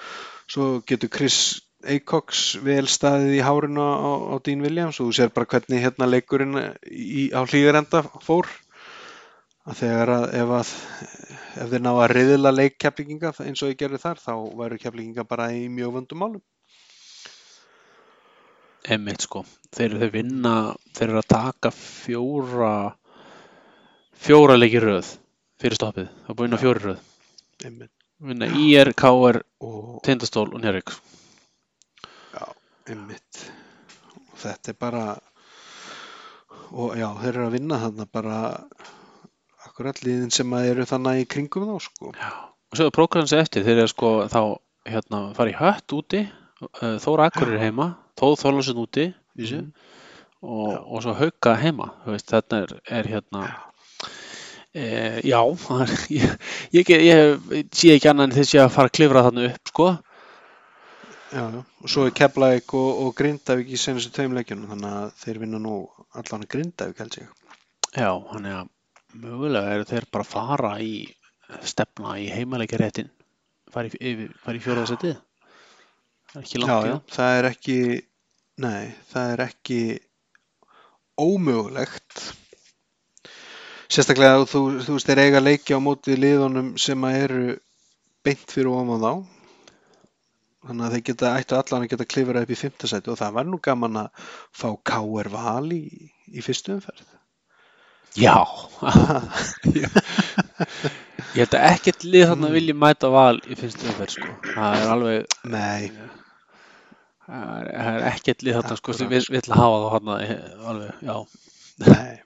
svo getur Chris Acox vel staðið í hárinu á, á Dean Williams og þú sér bara hvernig hérna leikurinn í, á hlýðarenda fór. Að þegar að ef, að ef þeir ná að riðla leik keflinginga eins og ég gerði þar þá væru keflinginga bara í mjög vöndum málum. Einmitt sko. Þeir eru þeir vinna, þeir eru að taka fjóra fjóra leiki röð fyrir stoppið, það er búin að fjóri röð. Einmitt. vinna IR, KR, og Tindastól og Njörg já, einmitt. Og þetta er bara og já, þeir eru að vinna þarna bara akkurat liðin sem að eru þannig í kringum þá sko. Já, og svo er prógramsi eftir þeir eru sko þá hérna fara í hött úti uh, Þóra Akkurir heima Tóð Þorlásson úti Mhm. og, Já. og svo Hauka heima veist, þetta er, er hérna e, já er, ég, ég, ég, ég sé ekki þeir sé að fara að klifra þarna upp sko. Já, já, og svo er Keflæk og, og Grindavík í senustu tveim leikjunum þannig að þeir vinna nú allan að Grindavík held ég. Já, þannig að mögulega eru þeir bara að fara í stefna í heimaleikjaréttin. Fara í, í fjóraðasettið það er ekki langt Já, já, það er ekki, nei, það er ekki ómögulegt. Sérstaklega þú, þú veist, þeir eiga leiki á móti liðunum sem að eru beint fyrir ofan þá. Þannig að þeir geta, ættu allan að geta klifra upp í fimmtasæti og það var nú gaman að fá K.R. Val í, í fyrstu umferð. Já, ég held að ekkert lið þarna vilji mæta val í fyrstu umferð sko. Það er alveg, Nei, það er, er ekkert lið þarna sko, sem Akkúrat, vill, vill hafa það þarna eh, alveg, já. Nei.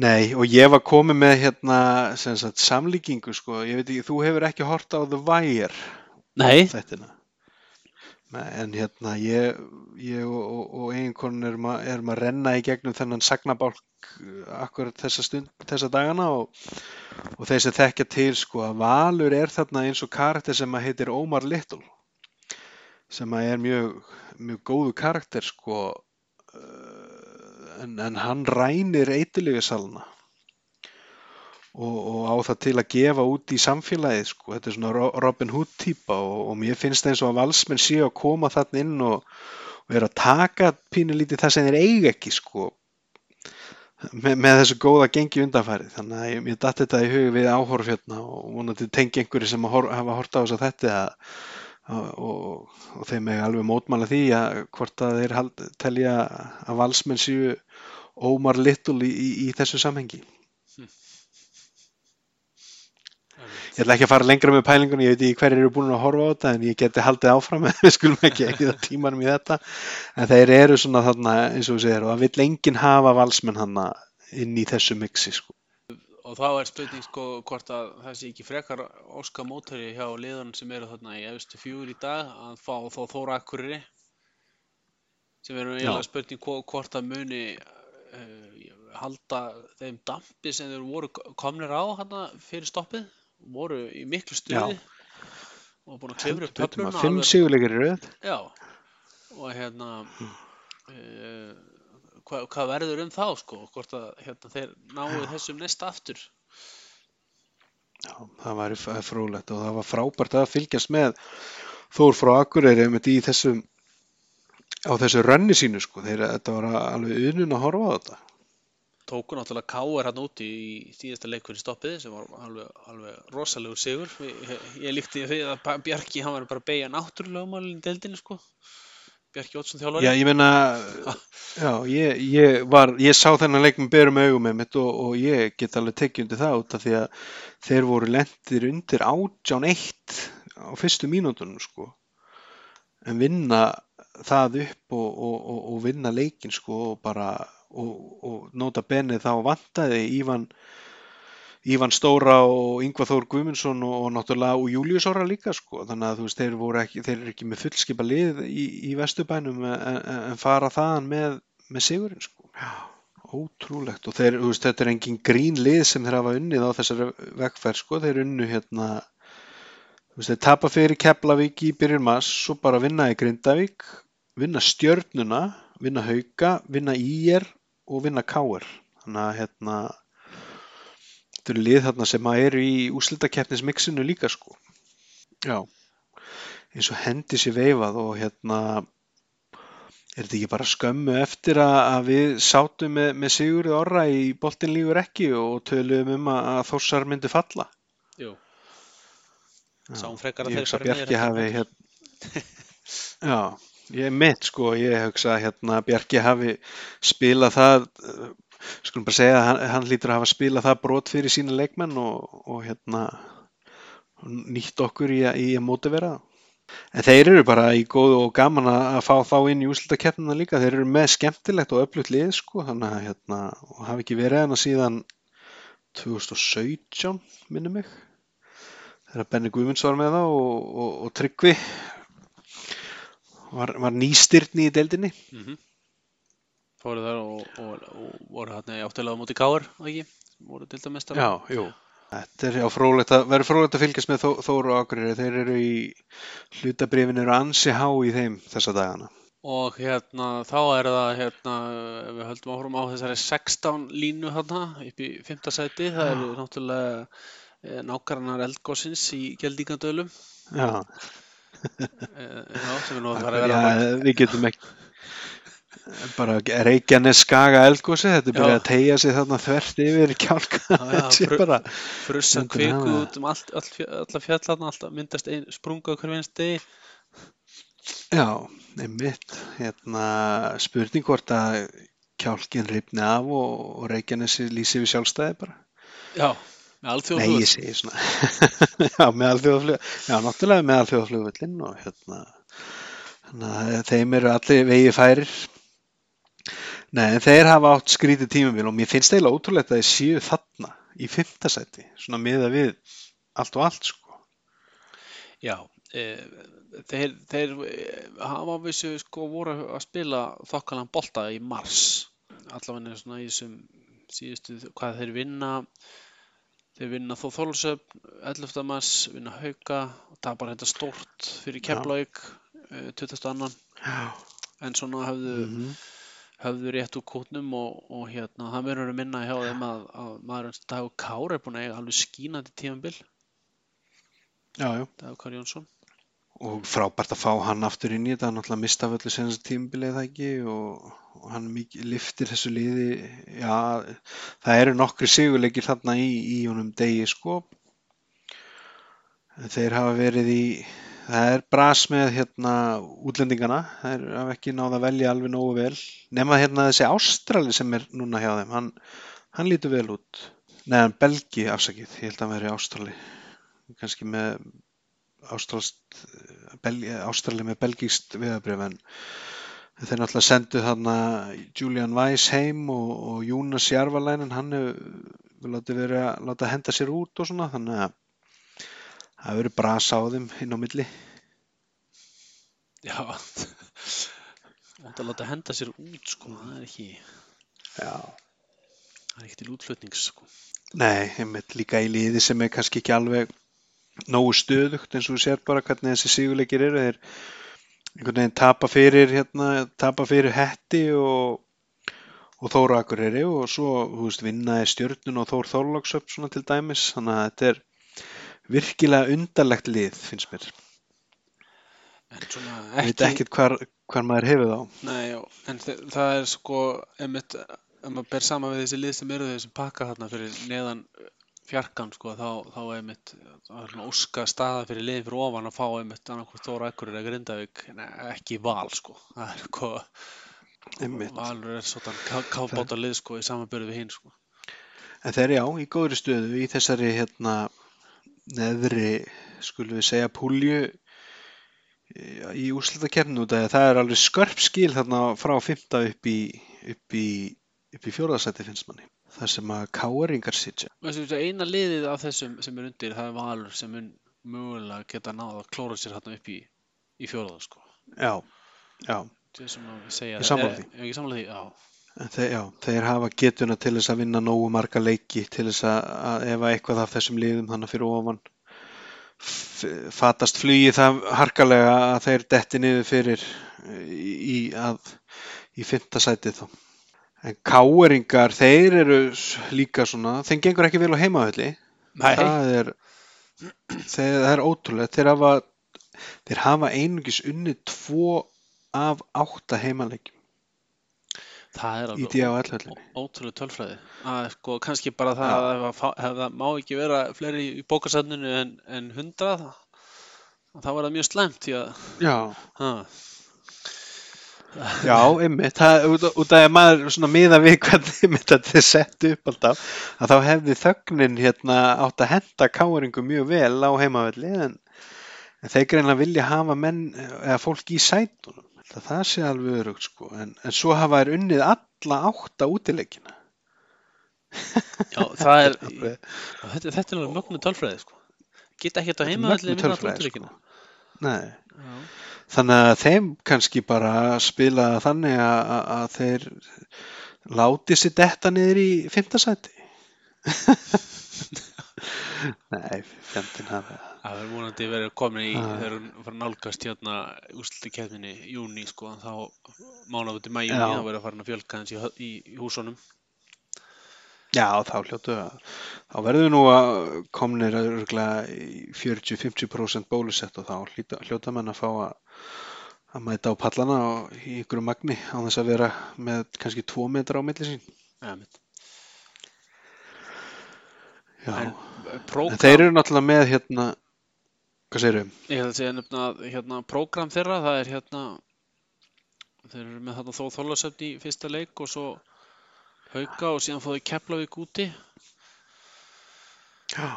Nei, og ég var komið með hérna sagt, samlíkingu sko, ég veit ekki, þú hefur ekki hort á The Wire? Nei, en hérna ég, ég og, og, og eiginkonun erum, erum að renna í gegnum þennan sagnabálk akkurat þessa stund, þessa dagana og, og þeir sem þekkja til sko að Valur er þarna eins og karakter sem að heitir Omar Little sem að er mjög, mjög góðu karakter sko uh, en, en hann rænir eitilífisalna og, og á það til að gefa út í samfélagið sko, þetta er svona Ro- Robin Hood típa og, og mér finnst eins og að valsmenn séu að koma þarna inn og, og er að taka pínulítið það sem þeir eiga ekki sko með, með þessu góða gengi undanfærið þannig að ég, ég datt þetta í hug við áhorf hérna og vonandi tengi einhverju sem hor, hafa hort á þess að þetta að, og, og þeim er alveg mótmála því að hvort að þeir hald, telja að valsmenn séu Ómar Little í, í, í þessu samhengi Ég ætla ekki að fara lengra með pælingunni, ég veit ekki hverju eru búin að horfa á þetta en ég geti haldið áfram við skulum ekki eða tímanum í þetta en þeir eru svona þarna eins og þú segir og það vill enginn hafa valsmenn hann inn í þessu mixi sko. Og þá er spurning sko hvort að það sé ekki frekar óska mótari hjá liðunum sem eru þarna í efstu fjúr í dag að fá þá Þóra Akkuriri sem eru eiginlega spurning hvo- hvort að muni uh, halda þeim dampi sem þeir voru komnir á hana fyrir stoppið. Voru í miklu stuði og búin að klifra upp töfluna fimm alveg- sigurleikir í röð Já, og hérna uh, hvað, hvað verður um þá sko, hvort að hérna, þeir náu þessum næst aftur? Já, það væri f- fróðlegt og það var frábært að fylgjast með Þór frá Akureyri í þessum á þessu rönni sínu sko, þeir þetta var alveg unun að horfa á þetta. Tóku náttúrulega K.R. hann úti í síðasta leikur í stoppið sem var alveg, alveg rosalegur sigur. Ég, ég, líkti því að Bjarki hann var bara að beigja náttúrulega málinn í deildinni sko Bjarki Ótsson þjálfari? Já, ég meina já, ég, ég var, ég sá þennan leik með berum augum með mitt og, og ég get alveg tekið undir það út af því að þeir voru lendir undir átján eitt á fyrstu mínútunum sko. En vinna það upp og, og, og, vinna leikin sko og bara og nota benið þá vantaði Ívan Ívan Stóra og Yngvar Þór Guðmundsson og, og náttúrulega og Július Óra líka sko. Þannig að þú veist þeir, ekki, þeir eru ekki með fullskipa lið í, í Vesturbænum en, en, fara þaðan með, með sigurinn sko. Já, ótrúlegt. Og þeir, veist þetta er engin grín lið sem þeir hafa unnið á þessari vegferð sko, þeir unnu hérna þú veist þeir tapa fyrir Keflavík í byrjun mass svo bara vinna í Grindavík vinna stjörnuna, vinna hauka vinna ír og vinna káer þannig að hérna þetta eru lið þarna sem að eru í úslitakeppnismixinu líka sko. Já. Eins og hendi sér veifað og hérna er þetta ekki bara skömmu eftir að, að við sátum með, með Sigurði Orra í boltin lífur ekki og töluðum um að, að þórsar myndi falla? Jú, sáum frekar að niður Bjarki hafi hérna já, ég mitt sko ég hugsa að hérna Bjarki hafi spilað það skulum bara segja að hann, hann lítur að hafa spilað það brot fyrir sína leikmenn og, og hérna nýtt okkur í, í að mótivera það. en þeir eru bara í góðu og gaman að fá þá inn í úrslitakeppnina líka þeir eru með skemmtilegt og öflugt lið sko þannig að hérna hafi ekki verið hana síðan 2017 minni mig þegar Benny Guðmunds var með það og, og, og Tryggvi var, var nýstyrni í deildinni Mhm. Fóru þar og, og, og voru hann í áttilega á móti Káar, ekki? Voru dæmis Já, jú. Þetta er já frólægt að, verður frólægt að fylgjast með Þó, Þóru og Akureyri. Þeir eru í hlutabrifin eru ansi há í þeim þessa dagana. Og hérna, þá er það hérna, við höldum áfram á þessari 16 línu hérna upp í 5. sæti, það eru náttúrulega eh, nágrannar eldgóðsins í Geldingadölum, Já, eh, já, sem er nú að fara að já vera við getum ekki bara Reykjanes skaga eldgósi, þetta er byrjað að tegja sig þarna þvert yfir kjálka. Fru- bara, kvikuð það. út um allt, all, alla fjallarna, alltaf myndast ein, sprunga okkur vinst degi. já, einmitt, hérna, spurning hvort að kjálkin ripni af og, og Reykjanes lýsi við sjálfstæði bara. Já, með alþjóð Nei, ég segi svona Já, með alþjóðaflug Já, náttúrulega með alþjóðaflugvöllin og hérna að þeim eru allir vegi færir Nei, en þeir hafa átt skrítið tímabil og mér finnst eiginlega ótrúlegt að þeir séu þarna í fimmtasæti, svona miða við allt og allt, sko Já, e, þeir, þeir e, hafa vissu sko voru að spila þokkalan bolta í mars allavega svona í þessum síðustu, hvað þeir vinna þeir vinna þó Þólusöfn 11. mars, vinna Hauka og tapar þetta stórt fyrir. Keflavík e, 22. Já, en svona höfðu, mhm, höfðu rétt úr kútnum og, og hérna, það verður að minna hjá þeim að, að maður Dagur Kár er búin að eiga alveg skínandi já Dagur Kár Jónsson. Og frábært að fá hann aftur inn í þetta hann náttúrulega mista af öllu senast tímabilið það ekki? Og, og hann mikið liftir þessu liði já, það eru nokkri sigurleikir þarna í, í honum degi sko. En þeir hafa verið í það er bras með hérna útlendingana, þeir hafa ekki náð að velja alveg nógu vel, nema hérna þessi Ástrali sem er núna hjá þeim. Hann, hann lítur vel út. Neðan Belgi afsakið, ég held að hann veri Ástrali. Kannski með Ástralst, Belgi, Ástrali með belgíst viðabrif en þeir náttúrulega sendu þarna Julian Weiss heim og, og Jónas Jarvalænin hann hefur látið verið að láta henda sér út og svona. Þannig að það verið brasa á þeim inn á milli. Já. Vont að láta henda sér út sko, það er ekki Já. það er ekki til útflutnings sko. Nei, einmitt líka í liði sem er kannski ekki alveg nógu stöðugt eins og þú sér bara hvernig þessi sigurleikir eru. Þeir einhvern veginn tapa fyrir hérna, tapa fyrir hetti og og Þóra Akureyri og svo þú veist, vinnaði stjörnun og Þór Þorláksöp svona til dæmis, þannig að þetta er virkilega undarlegt lið finnst mér, ég veit ekkert hvar, hvar maður hefur þá. Nei, já, en það er sko einmitt, ef maður ber sama við þessi lið sem eru þessum pakka þarna fyrir neðan fjarkan sko, þá, þá einmitt er óska staða fyrir liðin fyrir ofan að fá einmitt annarkvort Þóra Ekkur eða Grindavík. En ekki val sko. Það er sko, einmitt. valur er svona kábáta lið sko í samanbyrðu við hinn sko. En þeir já, í góðri stöðu í þessari hérna neðri, skulum við segja púlju í úrslitakeppnu út af því að það er alveg skörp skil þarna frá fymta upp í upp í, upp í fjórðasæti finnst manni. þar sem að káeringar sitja. Eina liðið af þessum sem er undir, það er Valur sem mun mögulega geta náða að klóra sér hérna upp í, í fjóraða sko. Já, já. Ég. Er, ekki sammála því? Já. Þeir, já, þeir hafa getuna til þess að vinna nógu marga leiki til þess að, að ef að eitthvað af þessum liðum þannig fyrir ofan fatast flugi það harkalega að þeir detti niður fyrir í, að, í fymta sætið þá. En káeringar, þeir eru líka svona, þeim gengur ekki vel á heimahölli. Nei. Það er, þeir, það er ótrúlega. Þeir hafa, þeir hafa einungis unnið tvo af átta heimaleikjum Það er alveg ótrúlega tölfræði. Að, sko, kannski bara það Já. að það má ekki vera fleiri í bókasafninu en, en hundrað, þá var það mjög slæmt að, Já, ha, Já, einmitt, það, út, út af að maður svona miða við hvernig þetta er sett upp alltaf, að þá hefði þögnin hérna átt að henda káringum mjög vel á heimavelli en, en þeir greinlega vilja hafa menn eða fólk í sætunum, það, það sé alveg örugt sko, en, en svo hafa þær unnið alla átta útileikina. já, það er, þetta, þetta er alveg mögnu tölfræði, sko. Geta ekkert á að vinna tölfræði, alltaf Nei, Já. þannig að þeim kannski bara spila þannig að, að, að þeir láti sér detta niður í fimmtasæti. Nei, fjandinn hafa það. Er vonandi verið komin í, Já. þegar hún fara að nálgast hérna úrslutu keppninni í júni, sko, þá mánuð til mæjunni, Já. þá verður að fara að fjölka hans í, í, í húsunum. Já, þá hljótu að, þá verður nú að komnir örgulega í 40-50% bólusett og þá hljóta, menn að fá að, að mæta á pallana og í ykkur magni á þess að vera með kannski 2 metra á milli sín. Ja, mitt. Já, En en, prógram, þeir eru náttúrulega með hérna, hvað segirðu? ég held að segja að, hérna, prógram þeirra, það er hérna, þeir eru með þarna þó þólasöfn í fyrsta leik og svo hauka og síðan fóðu Keflavík úti. Já,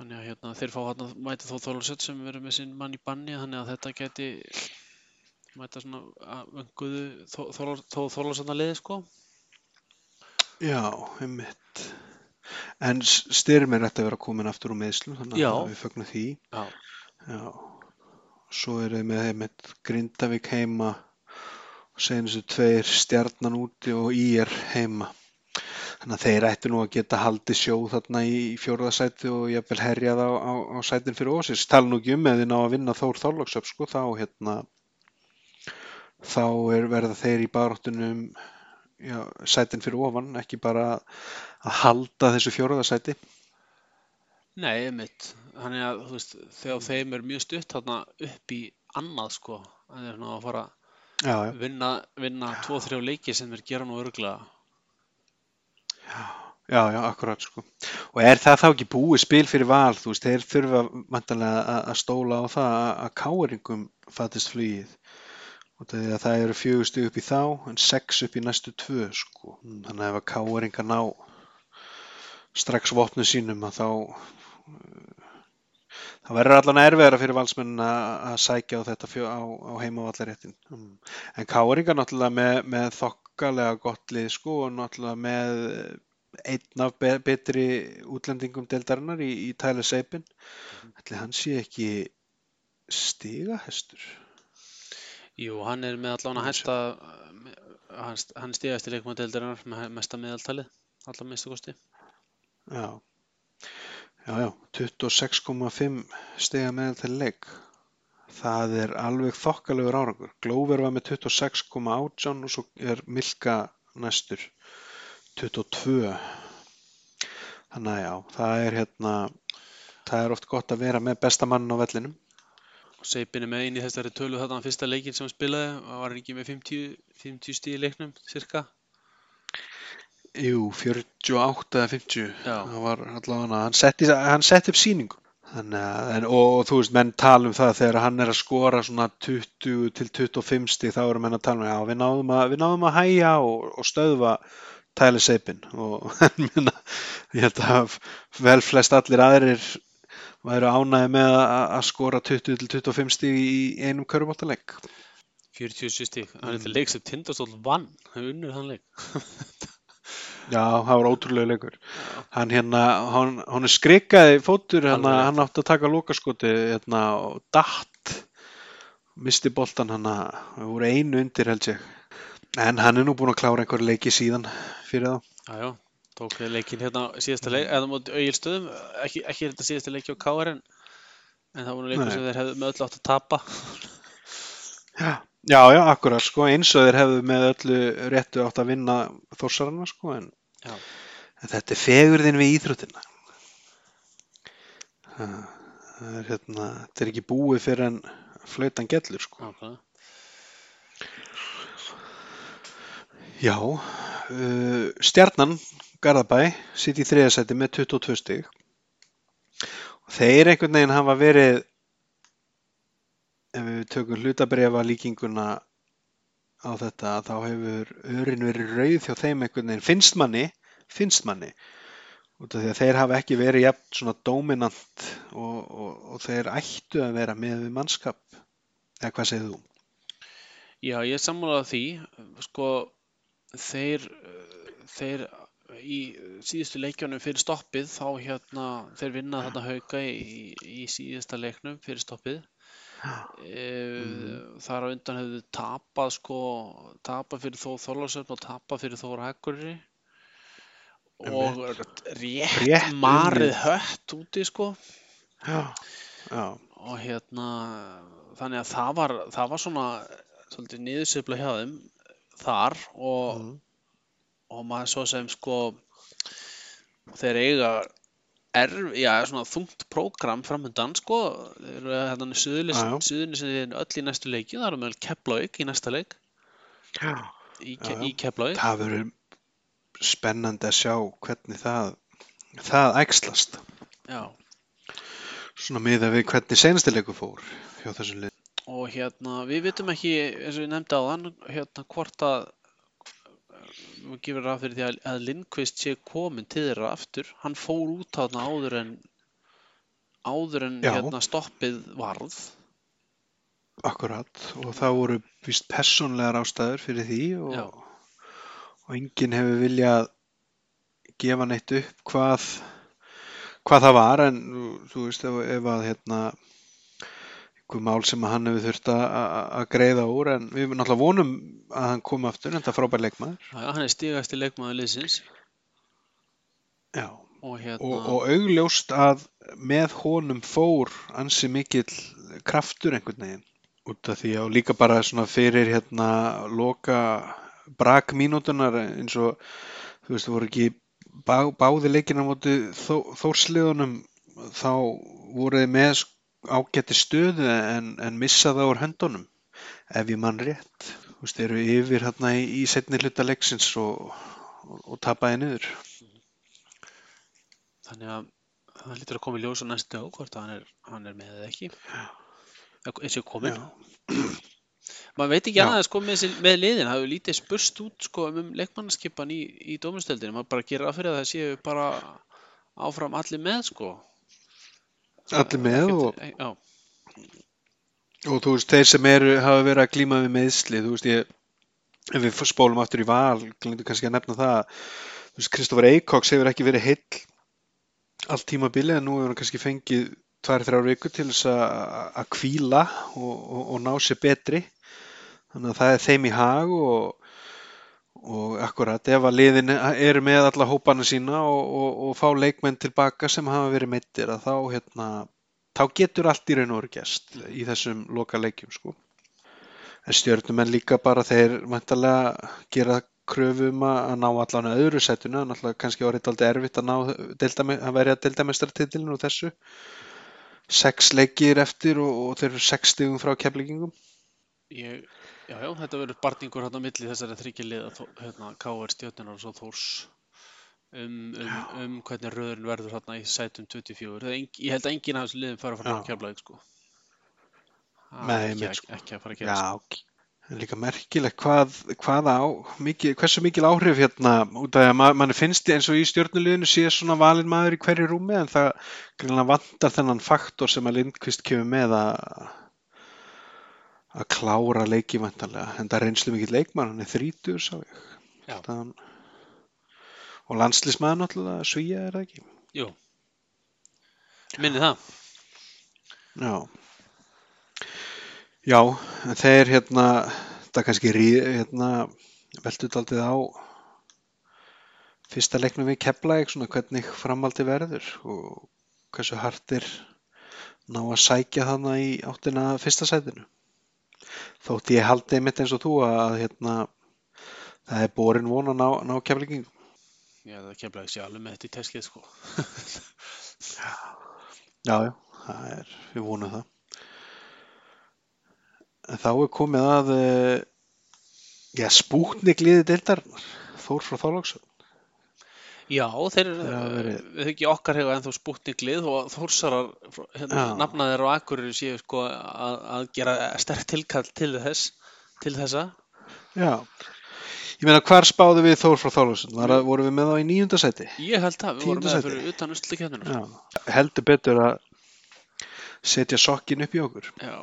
Þannig að hérna, þeir fá hérna mæta þó þólasöfn sem verður með sinn mann í banni, þannig að þetta geti mæta svona að vönguðu þó þólasöfna liði, sko. já, einmitt. En S- Styrmir ætti að vera komin aftur úr meðslu, þannig Já. að við fögnum því. Já. Já, svo er þeir með, með Grindavík heima og þessu tveir stjarnan úti og ír heima. Þannig að þeir ættu nú að geta haldið sjó þarna í fjórðasæti og jafnvel herjað á, á, á sætin fyrir ósins. Tala nú ekki um eða ná að vinna Þór Þorlóksöp sko, þá hérna þá er verða þeir í baráttunum já, sætin fyrir ofan, ekki bara að halda þessu fjórðasæti. Nei, einmitt. Þannig að, þú veist, þegar þeim er mjög stutt þarna upp í annað, sko. Það er svona að fara Já, já. að vinna, vinna tvo, þrjá leiki sem þeir gera nú örgulega. Já, já, akkurat sko. Og er það þá ekki búið spil fyrir val, þú veist, þeir þurfa vantanlega að, stóla á það að, káeringum fattist flugið. Og það, það eru fjögur stig upp í þá, en sex upp í næstu tvö, sko. Þannig að ef að káeringar ná strax vopnu sínum að þá það verður allan erfiðara fyrir valsmenn að, að sækja á þetta fjö, á, á heimavallaréttin. En káeringar náttúrulega með, með þokkalega gott lið, sko, og náttúrulega með einn af be betri útlendingum deildarinnar í, í Tyler Seipin ætli hann sé ekki stigahestur Jú, hann er með allan að hæsta, hann, hann stíðast í leikmanndeildarinnar með mesta meðaltalið, allan minnstu kosti. já já, já, 26,5 stiga meðal til leik. Það er alveg þokkalegur árangur. Glover var með 26,18 og svo er Milka næstur 22 þannig að já, það er hérna það er oft gott að vera með besta mann á vellinum. Og Seipin er með í þessari tölu þarna fyrsta leikin sem hann spilaði, og var hann ekki með 50, 50 stíð í leiknum, cirka. Jú, 48 eða 50 Já. það var allavega hann setti, hann setti upp sýningu. Þannig að, en, og, þú veist, menn tala um það þegar hann er að skora svona 20 til 25 stig þá eru menn að tala um, já, við náðum að, við náðum að hæja og, og stöðva Tyler Seipin og minna, ég held að vel flest allir aðrir væru ánæði með að, að skora 20 til 25 stig í einum körubóttaleg 47 stík, hann er til leik sem Tindastóll vann, hann unnur hann leik. Já, það var ótrúlega leikur. Hann hérna, hann, hann er skrikkaði fótur, rétt. hann átti að taka lokaskoti hérna og datt, misti boltan hann að, það voru einu undir held ég. En hann er nú búinn að klára einhver leiki síðan fyrir þá. Já, já, tók við leikinn hérna síðasta leik, eða móti auðilstöðum, ekki, ekki þetta síðasta leiki á KR en, en það voru leikur sem þeir hefðu með öllu átt að tapa. Já, já, já akkurat sko, eins og þeir hefðu með öllu réttu átt að vinna þórsarana sko, en, Já. en þetta er fegurðin við íþróttina. Það er hérna, þetta er ekki búið fyrir en flautan gellur sko. Nákvæmlega. Já, uh, stjarnan Garðabæ sitt í þriðasæti með 22 stig og þeir einhvern veginn hafa verið ef við tökum hlutabrefa líkinguna á þetta þá hefur örin verið rauð hjá þeim einhvern veginn finnst manni, finnst manni út af því að þeir hafa ekki verið jafn svona dominant og, og, og þeir ættu að vera með við mannskap eða hvað segir þú? Já, ég sammálaði því, sko, þeir, þeir í síðustu leikjónum fyrir stoppið, þá hérna, þeir vinna þetta hauka í, í síðasta leiknum fyrir stoppið. E, Þar á undan hefðu tapað, sko, tapað fyrir Þór Þorlársson og tapað fyrir Þór Akureyri og rétt, Rétt marið hött úti, sko. Já, já, og hérna þannig að það var, það var svona svolítið niðursefla hjá þeim þar og, Mhm. og maður svo sem sko þeir eiga erf, já, svona þungt prógram framöndan sko hérna suðurni sem öll í næstu leiki, það eru með Keflavík í næsta leik já. í, já. í Keflavík Það verður spennandi að sjá hvernig það, það æxlast. já, Svona miða við hvernig senasti leikur fór hjá þessum lið. og hérna við vitum ekki, eins og ég nefndi á þann hérna hvort að við gefum ráð fyrir því að, að Lindqvist sé komin til þeirra aftur hann fór út á þarna áður en áður en Já. hérna stoppið varð Akkurat. Og það voru vist persónlegar ástæður fyrir því og, og enginn hefur viljað gefa neitt upp hvað, hvað það var en þú veist ef, ef að hérna mál sem að hann hefur þurft að- að að greiða úr en við náttúrulega vonum að hann komi aftur en það er frábær leikmaður. Já, hann er stigast í leikmaður liðsins Já. og hérna og, og augljóst að með honum fór ansi mikill kraftur einhvern veginn út af því og líka bara svona fyrir hérna loka brakmínútunar eins og þú veist, þú voru ekki bá, báði leikina á móti þó, þórsliðunum þá voru þið með ágætti stöðu en, en missa það úr höndunum ef ég mann rétt. Þú veist, eru yfir hérna í, í setni hluta leiksins og, og, og tapaði niður. Þannig að það lítur að koma í ljós á næstu á hvort hann er, hann er með eða ekki. Eins og komin maður veit ekki annað sko með, með liðin. Það hefur lítið spurst út sko um leikmannaskipan í, í dómustöldinu maður bara gerir að fyrir að það séu bara áfram allir með sko Allir með og- Og þú veist, þeir sem eru, hafa verið að glíma við meðsli, þú veist, ég, ef við spólum aftur í val, glemdu kannski að nefna það, þú veist, Kristoffer Eikoks hefur ekki verið heill allt tímabilið, en nú hefur hann kannski fengið tvær, þrjár vikur til þess að hvíla og, og, og ná sér betri. Þannig að það er þeim í hag og, og akkurat, ef að liðin eru með alla hópana sína og, og, og fá leikmenn tilbaka sem hafa verið meittir, að þá, hérna, þá getur allt í raun og veru gæst í þessum loka leikjum sko. En stjörnumenn líka bara þeir mæntalega gera kröfu um að að ná allan öðru setuna, náttúrulega kannski orðið aldrei erfitt að ná deildame, að verja deildamestartitilinu og þessu. Sex leikir eftir og, og þeir eru sex stigum frá keflingum. ég, já, já, þetta verður barningur hérna á milli þessari þryggja liða þó- hérna, KR stjórnunar og svo Þórs. Um, um, um hvernig röðurinn verður hérna í sætum 24 Það er eng, ég held að enginn af þessu liðum fara að fara að kefla sko. Það er Nei, ekki, sko. ekki að fara að gera Já, en líka merkilegt hvað, hvað á, mikið, hversu mikil áhrif hérna út af að ma manni finnst eins og í stjórnuleginu sé svona valin maður í hverju rúmi en það greinlega vantar þennan faktor sem að Lindqvist kemur með að að klára leiki vantarlega en það er reynslu mikill leikmann, hann er þrítur sá ég. Þann, og landslísmaður náttúrulega svíja er það ekki? Jú. Minni það. Já. Já, en þeir hérna það kannski hérna veltut aldrei á fyrsta leiknum við Keflæk svona hvernig framaldi verður og hversu hartir ná að sækja þannig í áttina fyrsta sætinu þótt ég haldi einmitt eins og þú að hérna það er borin von að ná, ná Keflækingum Já, það kemur ekki alveg með þetta í teskið sko Já, já, það er, við vonum það. En þá er komið að, eh, já, spútnik liði deildarinnar, Þór frá Þálagsson. Já, þeir eru, ekki okkar hefur ennþá spútninglið og þórsarar, hérna, nafnaðir og akkurir séu sko að, að gera sterk tilkall til þess, til þessa. Já, ég meina hvar spáðu við Þór frá að- vorum við með þá í níunda seti? Ég held það, við vorum með það fyrir utan uslukeppnina. Já, heldur betur að setja sokkin upp í okkur. Já,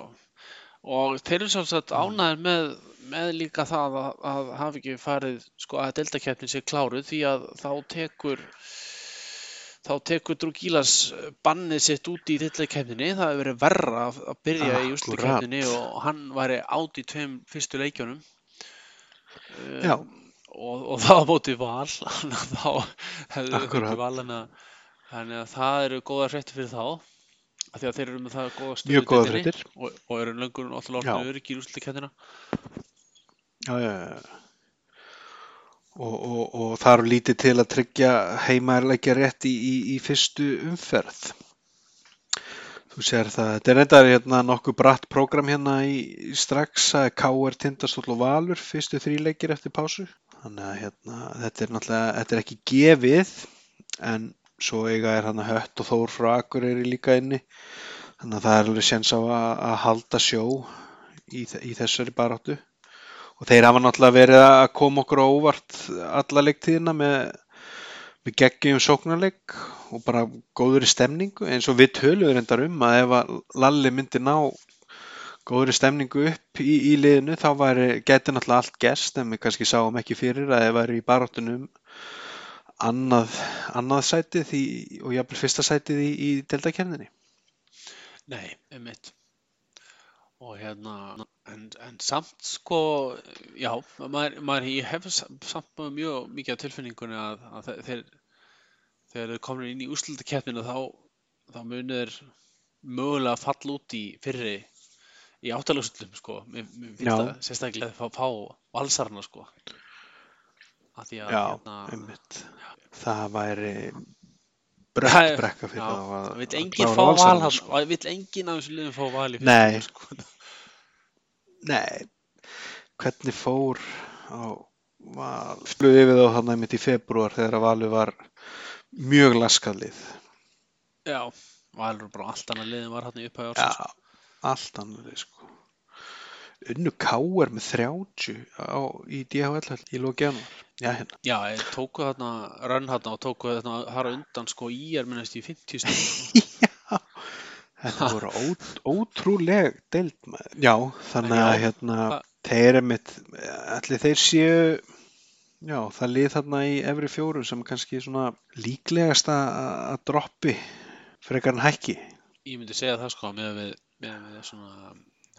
og þeir eru svolítið ánæður með, með líka það að, að hafa ekki farið sko að deltakeppnin sé kláruð því að þá tekur þá tekur Drúgílas bannið sitt út í deltakeppninni, það hefur verið verra að, byrja í Akkúrat. úrslitakeppninni og hann væri átt í tveim fyrstu leikjunum Já. um, og, og það á móti val þá Akkúrat. ekki val þannig að, það eru góða fréttir fyrir þá af því að þeir eru með það góða stöðu í Mjög góða fréttir. og, og eru löngur náttúrulega Já. orðinu öryggir úrslitakettina Já, já, já. Og, og, og það eru lítið til að tryggja heimaðurleikja rétt í, í, í fyrstu umferð. Þú sér það, þetta er reyndar hérna nokkuð bratt prógram hérna í, í strax að K.R. Tindastóll og Valur fyrstu þríleikir eftir pásu. Þannig að hérna, þetta er þetta er ekki gefið en svo eiga er hann að hött og þór frá Akureyri líka inni. Þannig að það er alveg séns á að, að halda sjó í, í þessari baráttu. Og þeir hafa náttúrulega verið að koma okkur á óvart alla leiktíðina með, með geggjum sóknarleik og bara góður í stemningu eins og við töluðum reyndar um að ef að Lalli myndi ná góður í stemningu upp í, í liðinu þá geti náttúrulega allt gerst en við kannski sáum ekki fyrir að ef væri í baráttunum annað, annað sætið í, og jafnvel fyrsta sætið í, í deltakerninni. Nei, einmitt. Og hérna en, en samt sko já, maður, maður ég hef sa- samt mjög mikið af tilfinningunni að, að þe- þeir þegar þeir komnir inn í úrslutakeppnina þá þá munir mögulega falla út í fyrri í áttalagsullum sko. Mér, finnst það sérstaklega að fá, fá valsarna sko að því að Já, hérna, einmitt. Það væri Það brött er- brekka fyrir já, að, það vill að enginn klára fá val sko. og vill enginn af þessum liðum fá val í Nei. fyrsta sko. Nei, hvernig fór á val? Fluði við þá hann einmitt í februar þegar að valið var mjög laskalið. Já, Valur bara allt annað liðin var hann í Já, ársins. allt annað sko. Unnu Káar með 30 á, í DHL í lóki janúar. Já, hérna. Já, tóku þarna rönn þarna og tóku þarna þar á undan sko í er minnast í 50 stíð. Já, þetta voru ó, ótrúleg deild maður. Já, þannig að hérna, það- þeir er mitt, allir þeir séu, já, það lið þarna í efri fjóru sem kannski svona líklegast að droppi frekar en hækki. Ég myndi segja það sko með með við svona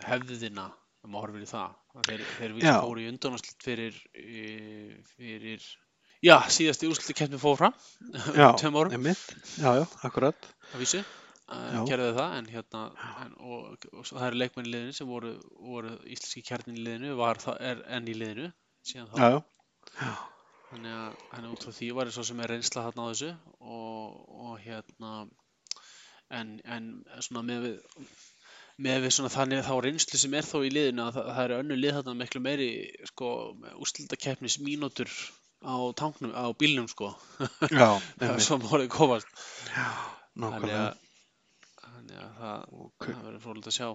hefðina um að horfa í það. Að Þeir, þeir vísa Já. fóru í undanúrslit fyrir, eh, fyrir, já, síðasti úrslit keppni fór fram, Já, tveim árum, einmitt, já, já, akkurat. að vísu. Uh, Já. gerði það en hérna en, og, og, svo það eru leikmenn í liðinu sem voru, voru íslenski kjarnin í liðinu var það, er enn í liðinu síðan þá Já, já, Þannig að, að út frá því var svo sem er reynsla þarna á þessu og, og hérna en, en svona með við með við svona þannig þá reynslu sem er þó í liðinu að það, það eru önnu lið þarna miklu meiri sko úrslitakeppnis mínútur á tanknum, á bílnum sko já, það einmitt, svo mórið komast þannig nákvæmlega. að þannig að það, kun- það verður frólægt að sjá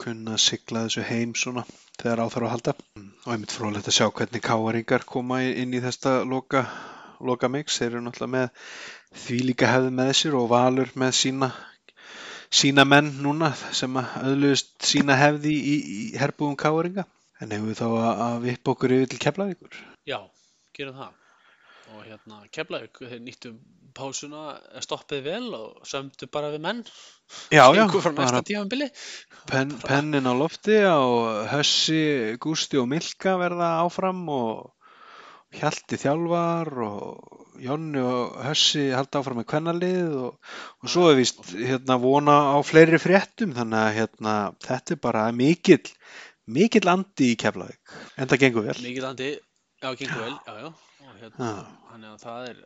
kunna að sigla þessu heim svona þegar á þarf að halda. Og einmitt frólægt að sjá hvernig káaringar koma inn í þetta loka, loka mix. Þeir eru náttúrulega með því líka hefði með sér og valur með sína, sína menn núna sem að öðluðust sína hefði í, í herbúðum káaringa. En hefur þá að, að vippa okkur yfir til Keflavíkur? Já, gerum það og hérna Keflavík, þeir nýttu pásuna, stoppið vel og sömdu bara við menn Já, já, bara tímanbili pen, pennin á lofti og Hössi, Gústi og Milka verða áfram og Hjalti þjálfar og Jonni og Hössi halda áfram með kvennalið og, og svo er víst hérna vona á fleiri fréttum þannig að hérna þetta er bara mikill, mikill andi í Keflavík. En það gengur vel. mikið andi, já, gengur vel, já, já. Og hérna, þannig að það er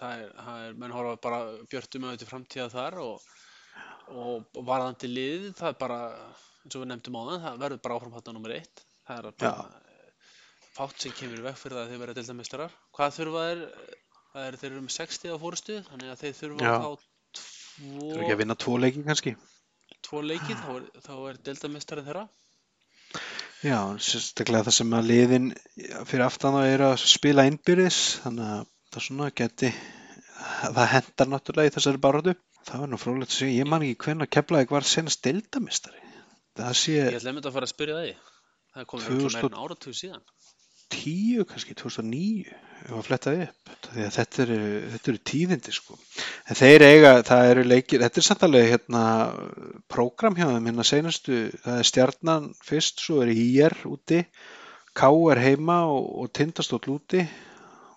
það er, það er menn horfa bara björtum auðvitað framtíða þar og, og varðandi lið, það er bara eins og við nefndum á það, það verður bara áframhátta nummer eitt, það er bara fátt sem kemur veg fyrir það að þeir verða deildamistarar. Hvað þurfa þeir? Það er, þeir eru með 60 á fórustu, þannig að þeir þurfa Já. að fá Það er ekki tvo, að vinna tvo leiki kannski. tvo leiki, þá er, þá er deildamistarinn þeirra. Já, sérstaklega það sem að liðin fyrir aftan á eru að spila innbyrðis þannig að það svona geti það hendar náttúrulega í þessari barótu. Það var nú frólægt að segja, ég man ekki hvernig að Keflavík var senast deildamistari. Það sé Ég ætla einmitt að fara að spyrja það í. Það er komið örugglega 2000 meira en áratug síðan. 10 kannski 2009 ef að fletta upp þetta eru, þetta eru tíðindi sko. En þeir eiga, það eru leikir þetta er samt alveg hérna prógram hjá þeim hérna senastu það er stjarnan fyrst, svo er IR úti K er heima og, og tindastóll úti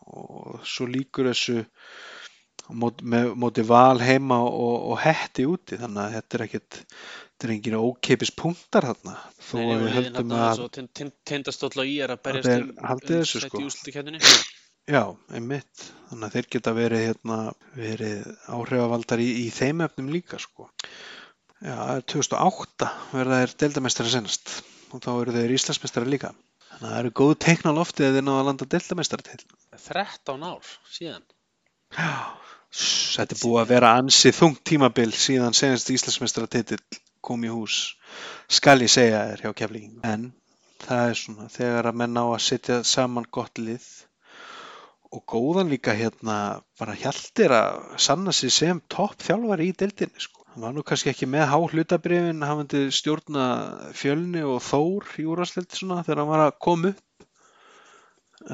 og svo líkur þessu móti val heima og, og hetti úti þannig að þetta er ekkit þetta er engin ókeipis punktar þarna þó að við höldum að eins og tind- tind- tindastóll og í er að berjast um, haldi um sko. í úrslitakefninni. Já, einmitt. Þannig að þeir geta verið, hérna, verið áhrifavaldar í, í þeim efnum líka, sko. Já, það er 2008 verða þeir deildamestari senast og þá eru þeir Íslandsmestari líka. Þannig að það eru góð teikn á lofti að þeir náða að landa deildamestari til. 13 ár síðan. Já, þetta er búið að vera ansið þungt tímabil síðan senast Íslandsmestara titill kom í hús. Skal ég segja þér hjá keflingum. En það er svona, þegar að menn á að setja saman gott lið og góðan líka hérna bara hjaltir að sanna sig sem topp þjálfari í deildinni sko. Hann var nú kannski ekki með há hlutabrifin, hann myndi stjórna fjölni og þór í úrvarsleiti svona þegar hann var að koma upp.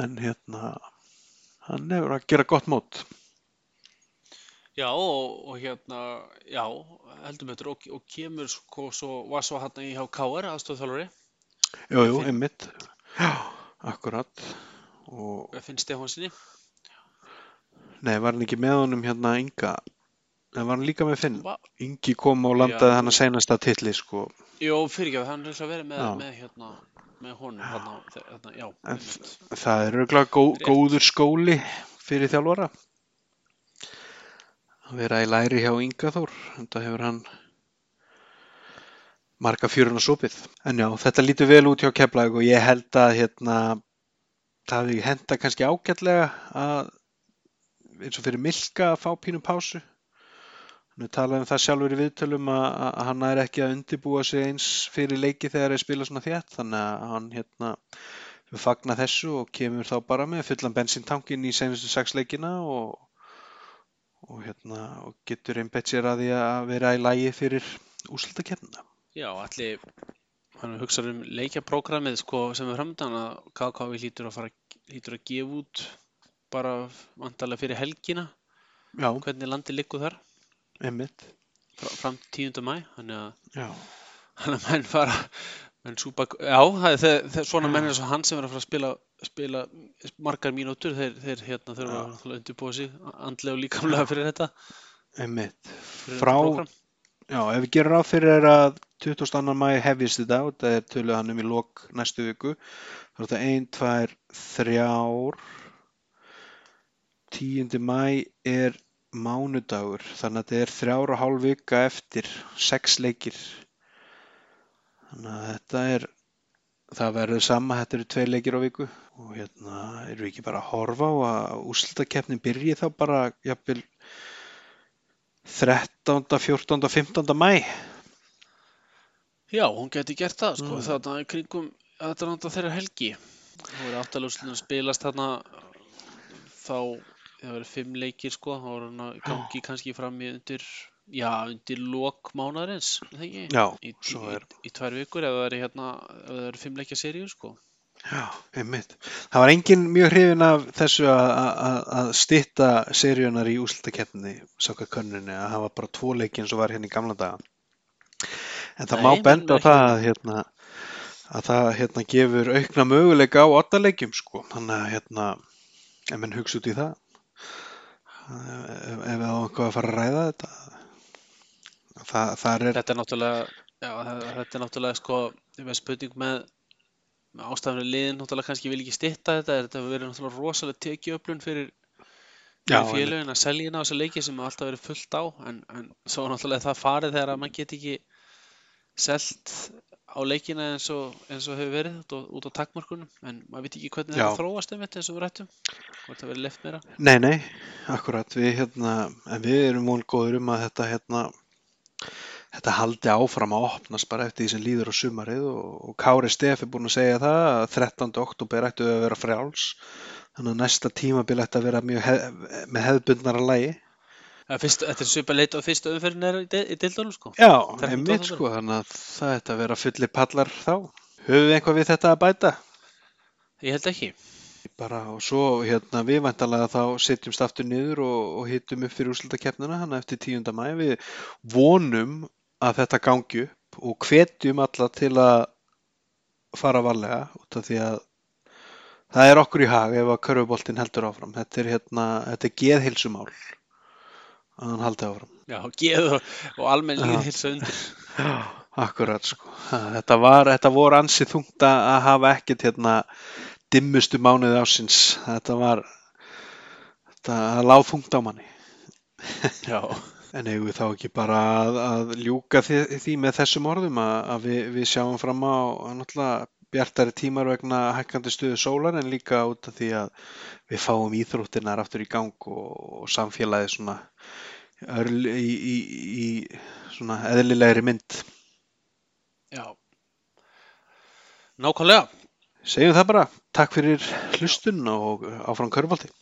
En hérna, hann hefur að gera gott mót. Já, og, og hérna, já, heldur betur og, og kemur sko, svo, var svo hann í hjá KR, aðstofþjálfari, Jú, jú, einmitt. Já, akkurat. Og Finn Stefánsinni. nei, var hann ekki með honum hérna Inga? Nei, var hann líka með Finn? Va- Ingi kom og landaði hann að seinasta titli sko. Jó, fyrirgefið, hann er að vera með, með hérna, með honum, hérna, hérna, já, En það er gó, Rétt. góður skóli fyrir þjálfara. Að vera í læri hjá Inga Þór. Þetta hefur hann marga fjörun og sopið. En já, þetta lítur vel út hjá Keflavík og ég held að hérna, það hefði henda kannski ágætlega að eins og fyrir Milka að fá pínu pásu. Hann er talað um það sjálfur í viðtölum að, að hann er ekki að undibúa sig eins fyrir leiki þegar þeir spila svona þétt þannig að hann hérna við fagna þessu og kemur þá bara með fullan bensíntankin í senustu sex leikina og, og hérna og getur einbett sér að því að vera í lægi fyrir úrslutakefnina. Já, allir, hann hugsa um leikjaprógramið sko, sem er framöndan að KKV hlýtur að fara, hlýtur að gefa út bara vantarlega fyrir helgina, Já, hvernig landi liggur þar, fra- fram til 10. mæ, þannig að að menn fara menn súpa, já, það er svona menn eins og hann sem er að fara að spila, spila margar mínútur, þeir, þeir hérna þurfa Já. að undirbúa sig andlega og líkamlega fyrir þetta einmitt. Frá, þetta já, ef við gerum ráð fyrir að 22. mæ hefjist þetta og það er töluð hann um í lok næstu viku þá er þetta 1, 2, 3 10. mæ er mánudagur þannig að þetta er þrjár og hálf vika eftir sex leikir þannig að þetta er það verður sama, þetta eru tvei leikir á viku og hérna eru við ekki bara að horfa á að úrslitakeppnin byrji þá bara jafnvel 13., 14., 15. mæ Já, hún geti gert það, sko, Mm. þarna í kringum aðranda þeirra helgi. Voru áttalúslun að spilast þarna þá, það voru fimm leikir, sko, þá voru hann að gangi kannski fram í undir, já, undir lok mánaðarins, það ekki? Já, Í, í, er í, tvær vikur ef það eru hérna, ef það eru fimm leikja seríu, sko. Já, einmitt. Það var engin mjög hrifin af þessu að, stytta seríunar í úslitakeppni, sáka könnunni, að hafa bara tvo leiki eins og var hérna í gamla daga. En það Nei, má benda á það að, hérna, að það hérna, gefur aukna möguleika á oddaleikjum, sko. Þannig að hérna, ef menn hugsa út í það, ef, ef það á eitthvað að fara að ræða þetta, það er, Þetta er náttúrulega, já, þetta er náttúrulega sko, með spurning með, með ástæðanlega liðin, náttúrulega kannski vil ekki stytta þetta, þetta hefur verið náttúrulega rosalega tekiöflun fyrir, fyrir félögin að selja inn á þessa leiki sem alltaf verið fullt á, en, en svo náttúrulega það farið þegar að maður get ekki selt á leikina eins og, eins og hefur verið út á, takmörkunum, en maður veit ekki hvernig Já. þetta þróast þetta eins og við rættum, hvort það verið left meira. Nei, nei, akkurat, við hérna, en við erum mól góður um að þetta hérna, þetta haldi áfram að opnast bara eftir því sem líður á sumarið og, og Kári Stef er búinn að segja það að 13. oktober ættu að vera frjáls, þannig að næsta tímabil ætti að vera hef, með hefðbundnara lægi. Þetta er svipað leit á fyrstu umferðin er í, dildunum sko. Já, 13. einmitt sko, þannig að það ætti að vera fulli pallar þá. Höfum við eitthvað við þetta að bæta? Ég held ekki. Bara og svo hérna við væntalega þá setjumst aftur niður og, og hittum upp fyrir úrslutakeppnina hann eftir 10. mæ. Við vonum að þetta gangi upp og hvetjum alla til að fara varlega út af því að það er okkur í hag ef að körfuboltinn heldur áfram. Þetta er hérna, þetta er geðhilsumál að hann haldi áfram. Já, geð og, og almenn líðhilsa undir. Já, akkurat sko. Þetta var, þetta voru ansið þungt að að hafa ekkert hérna dimmustu mánuði ásins. Þetta var, þetta láð þungt á manni. Já. En eigum við þá ekki bara að, að ljúka því, því með þessum orðum að, að við, við sjáum fram á náttúrulega bjartari tímar vegna hækkandi stuðu sólar en líka út af því að við fáum íþróttirnar aftur í gang og, og samfélagið svona örl, í, í, í svona eðlilegri mynd. Já. Nákvæmlega. Segjum það bara. Takk fyrir hlustun og áfram körfaldi.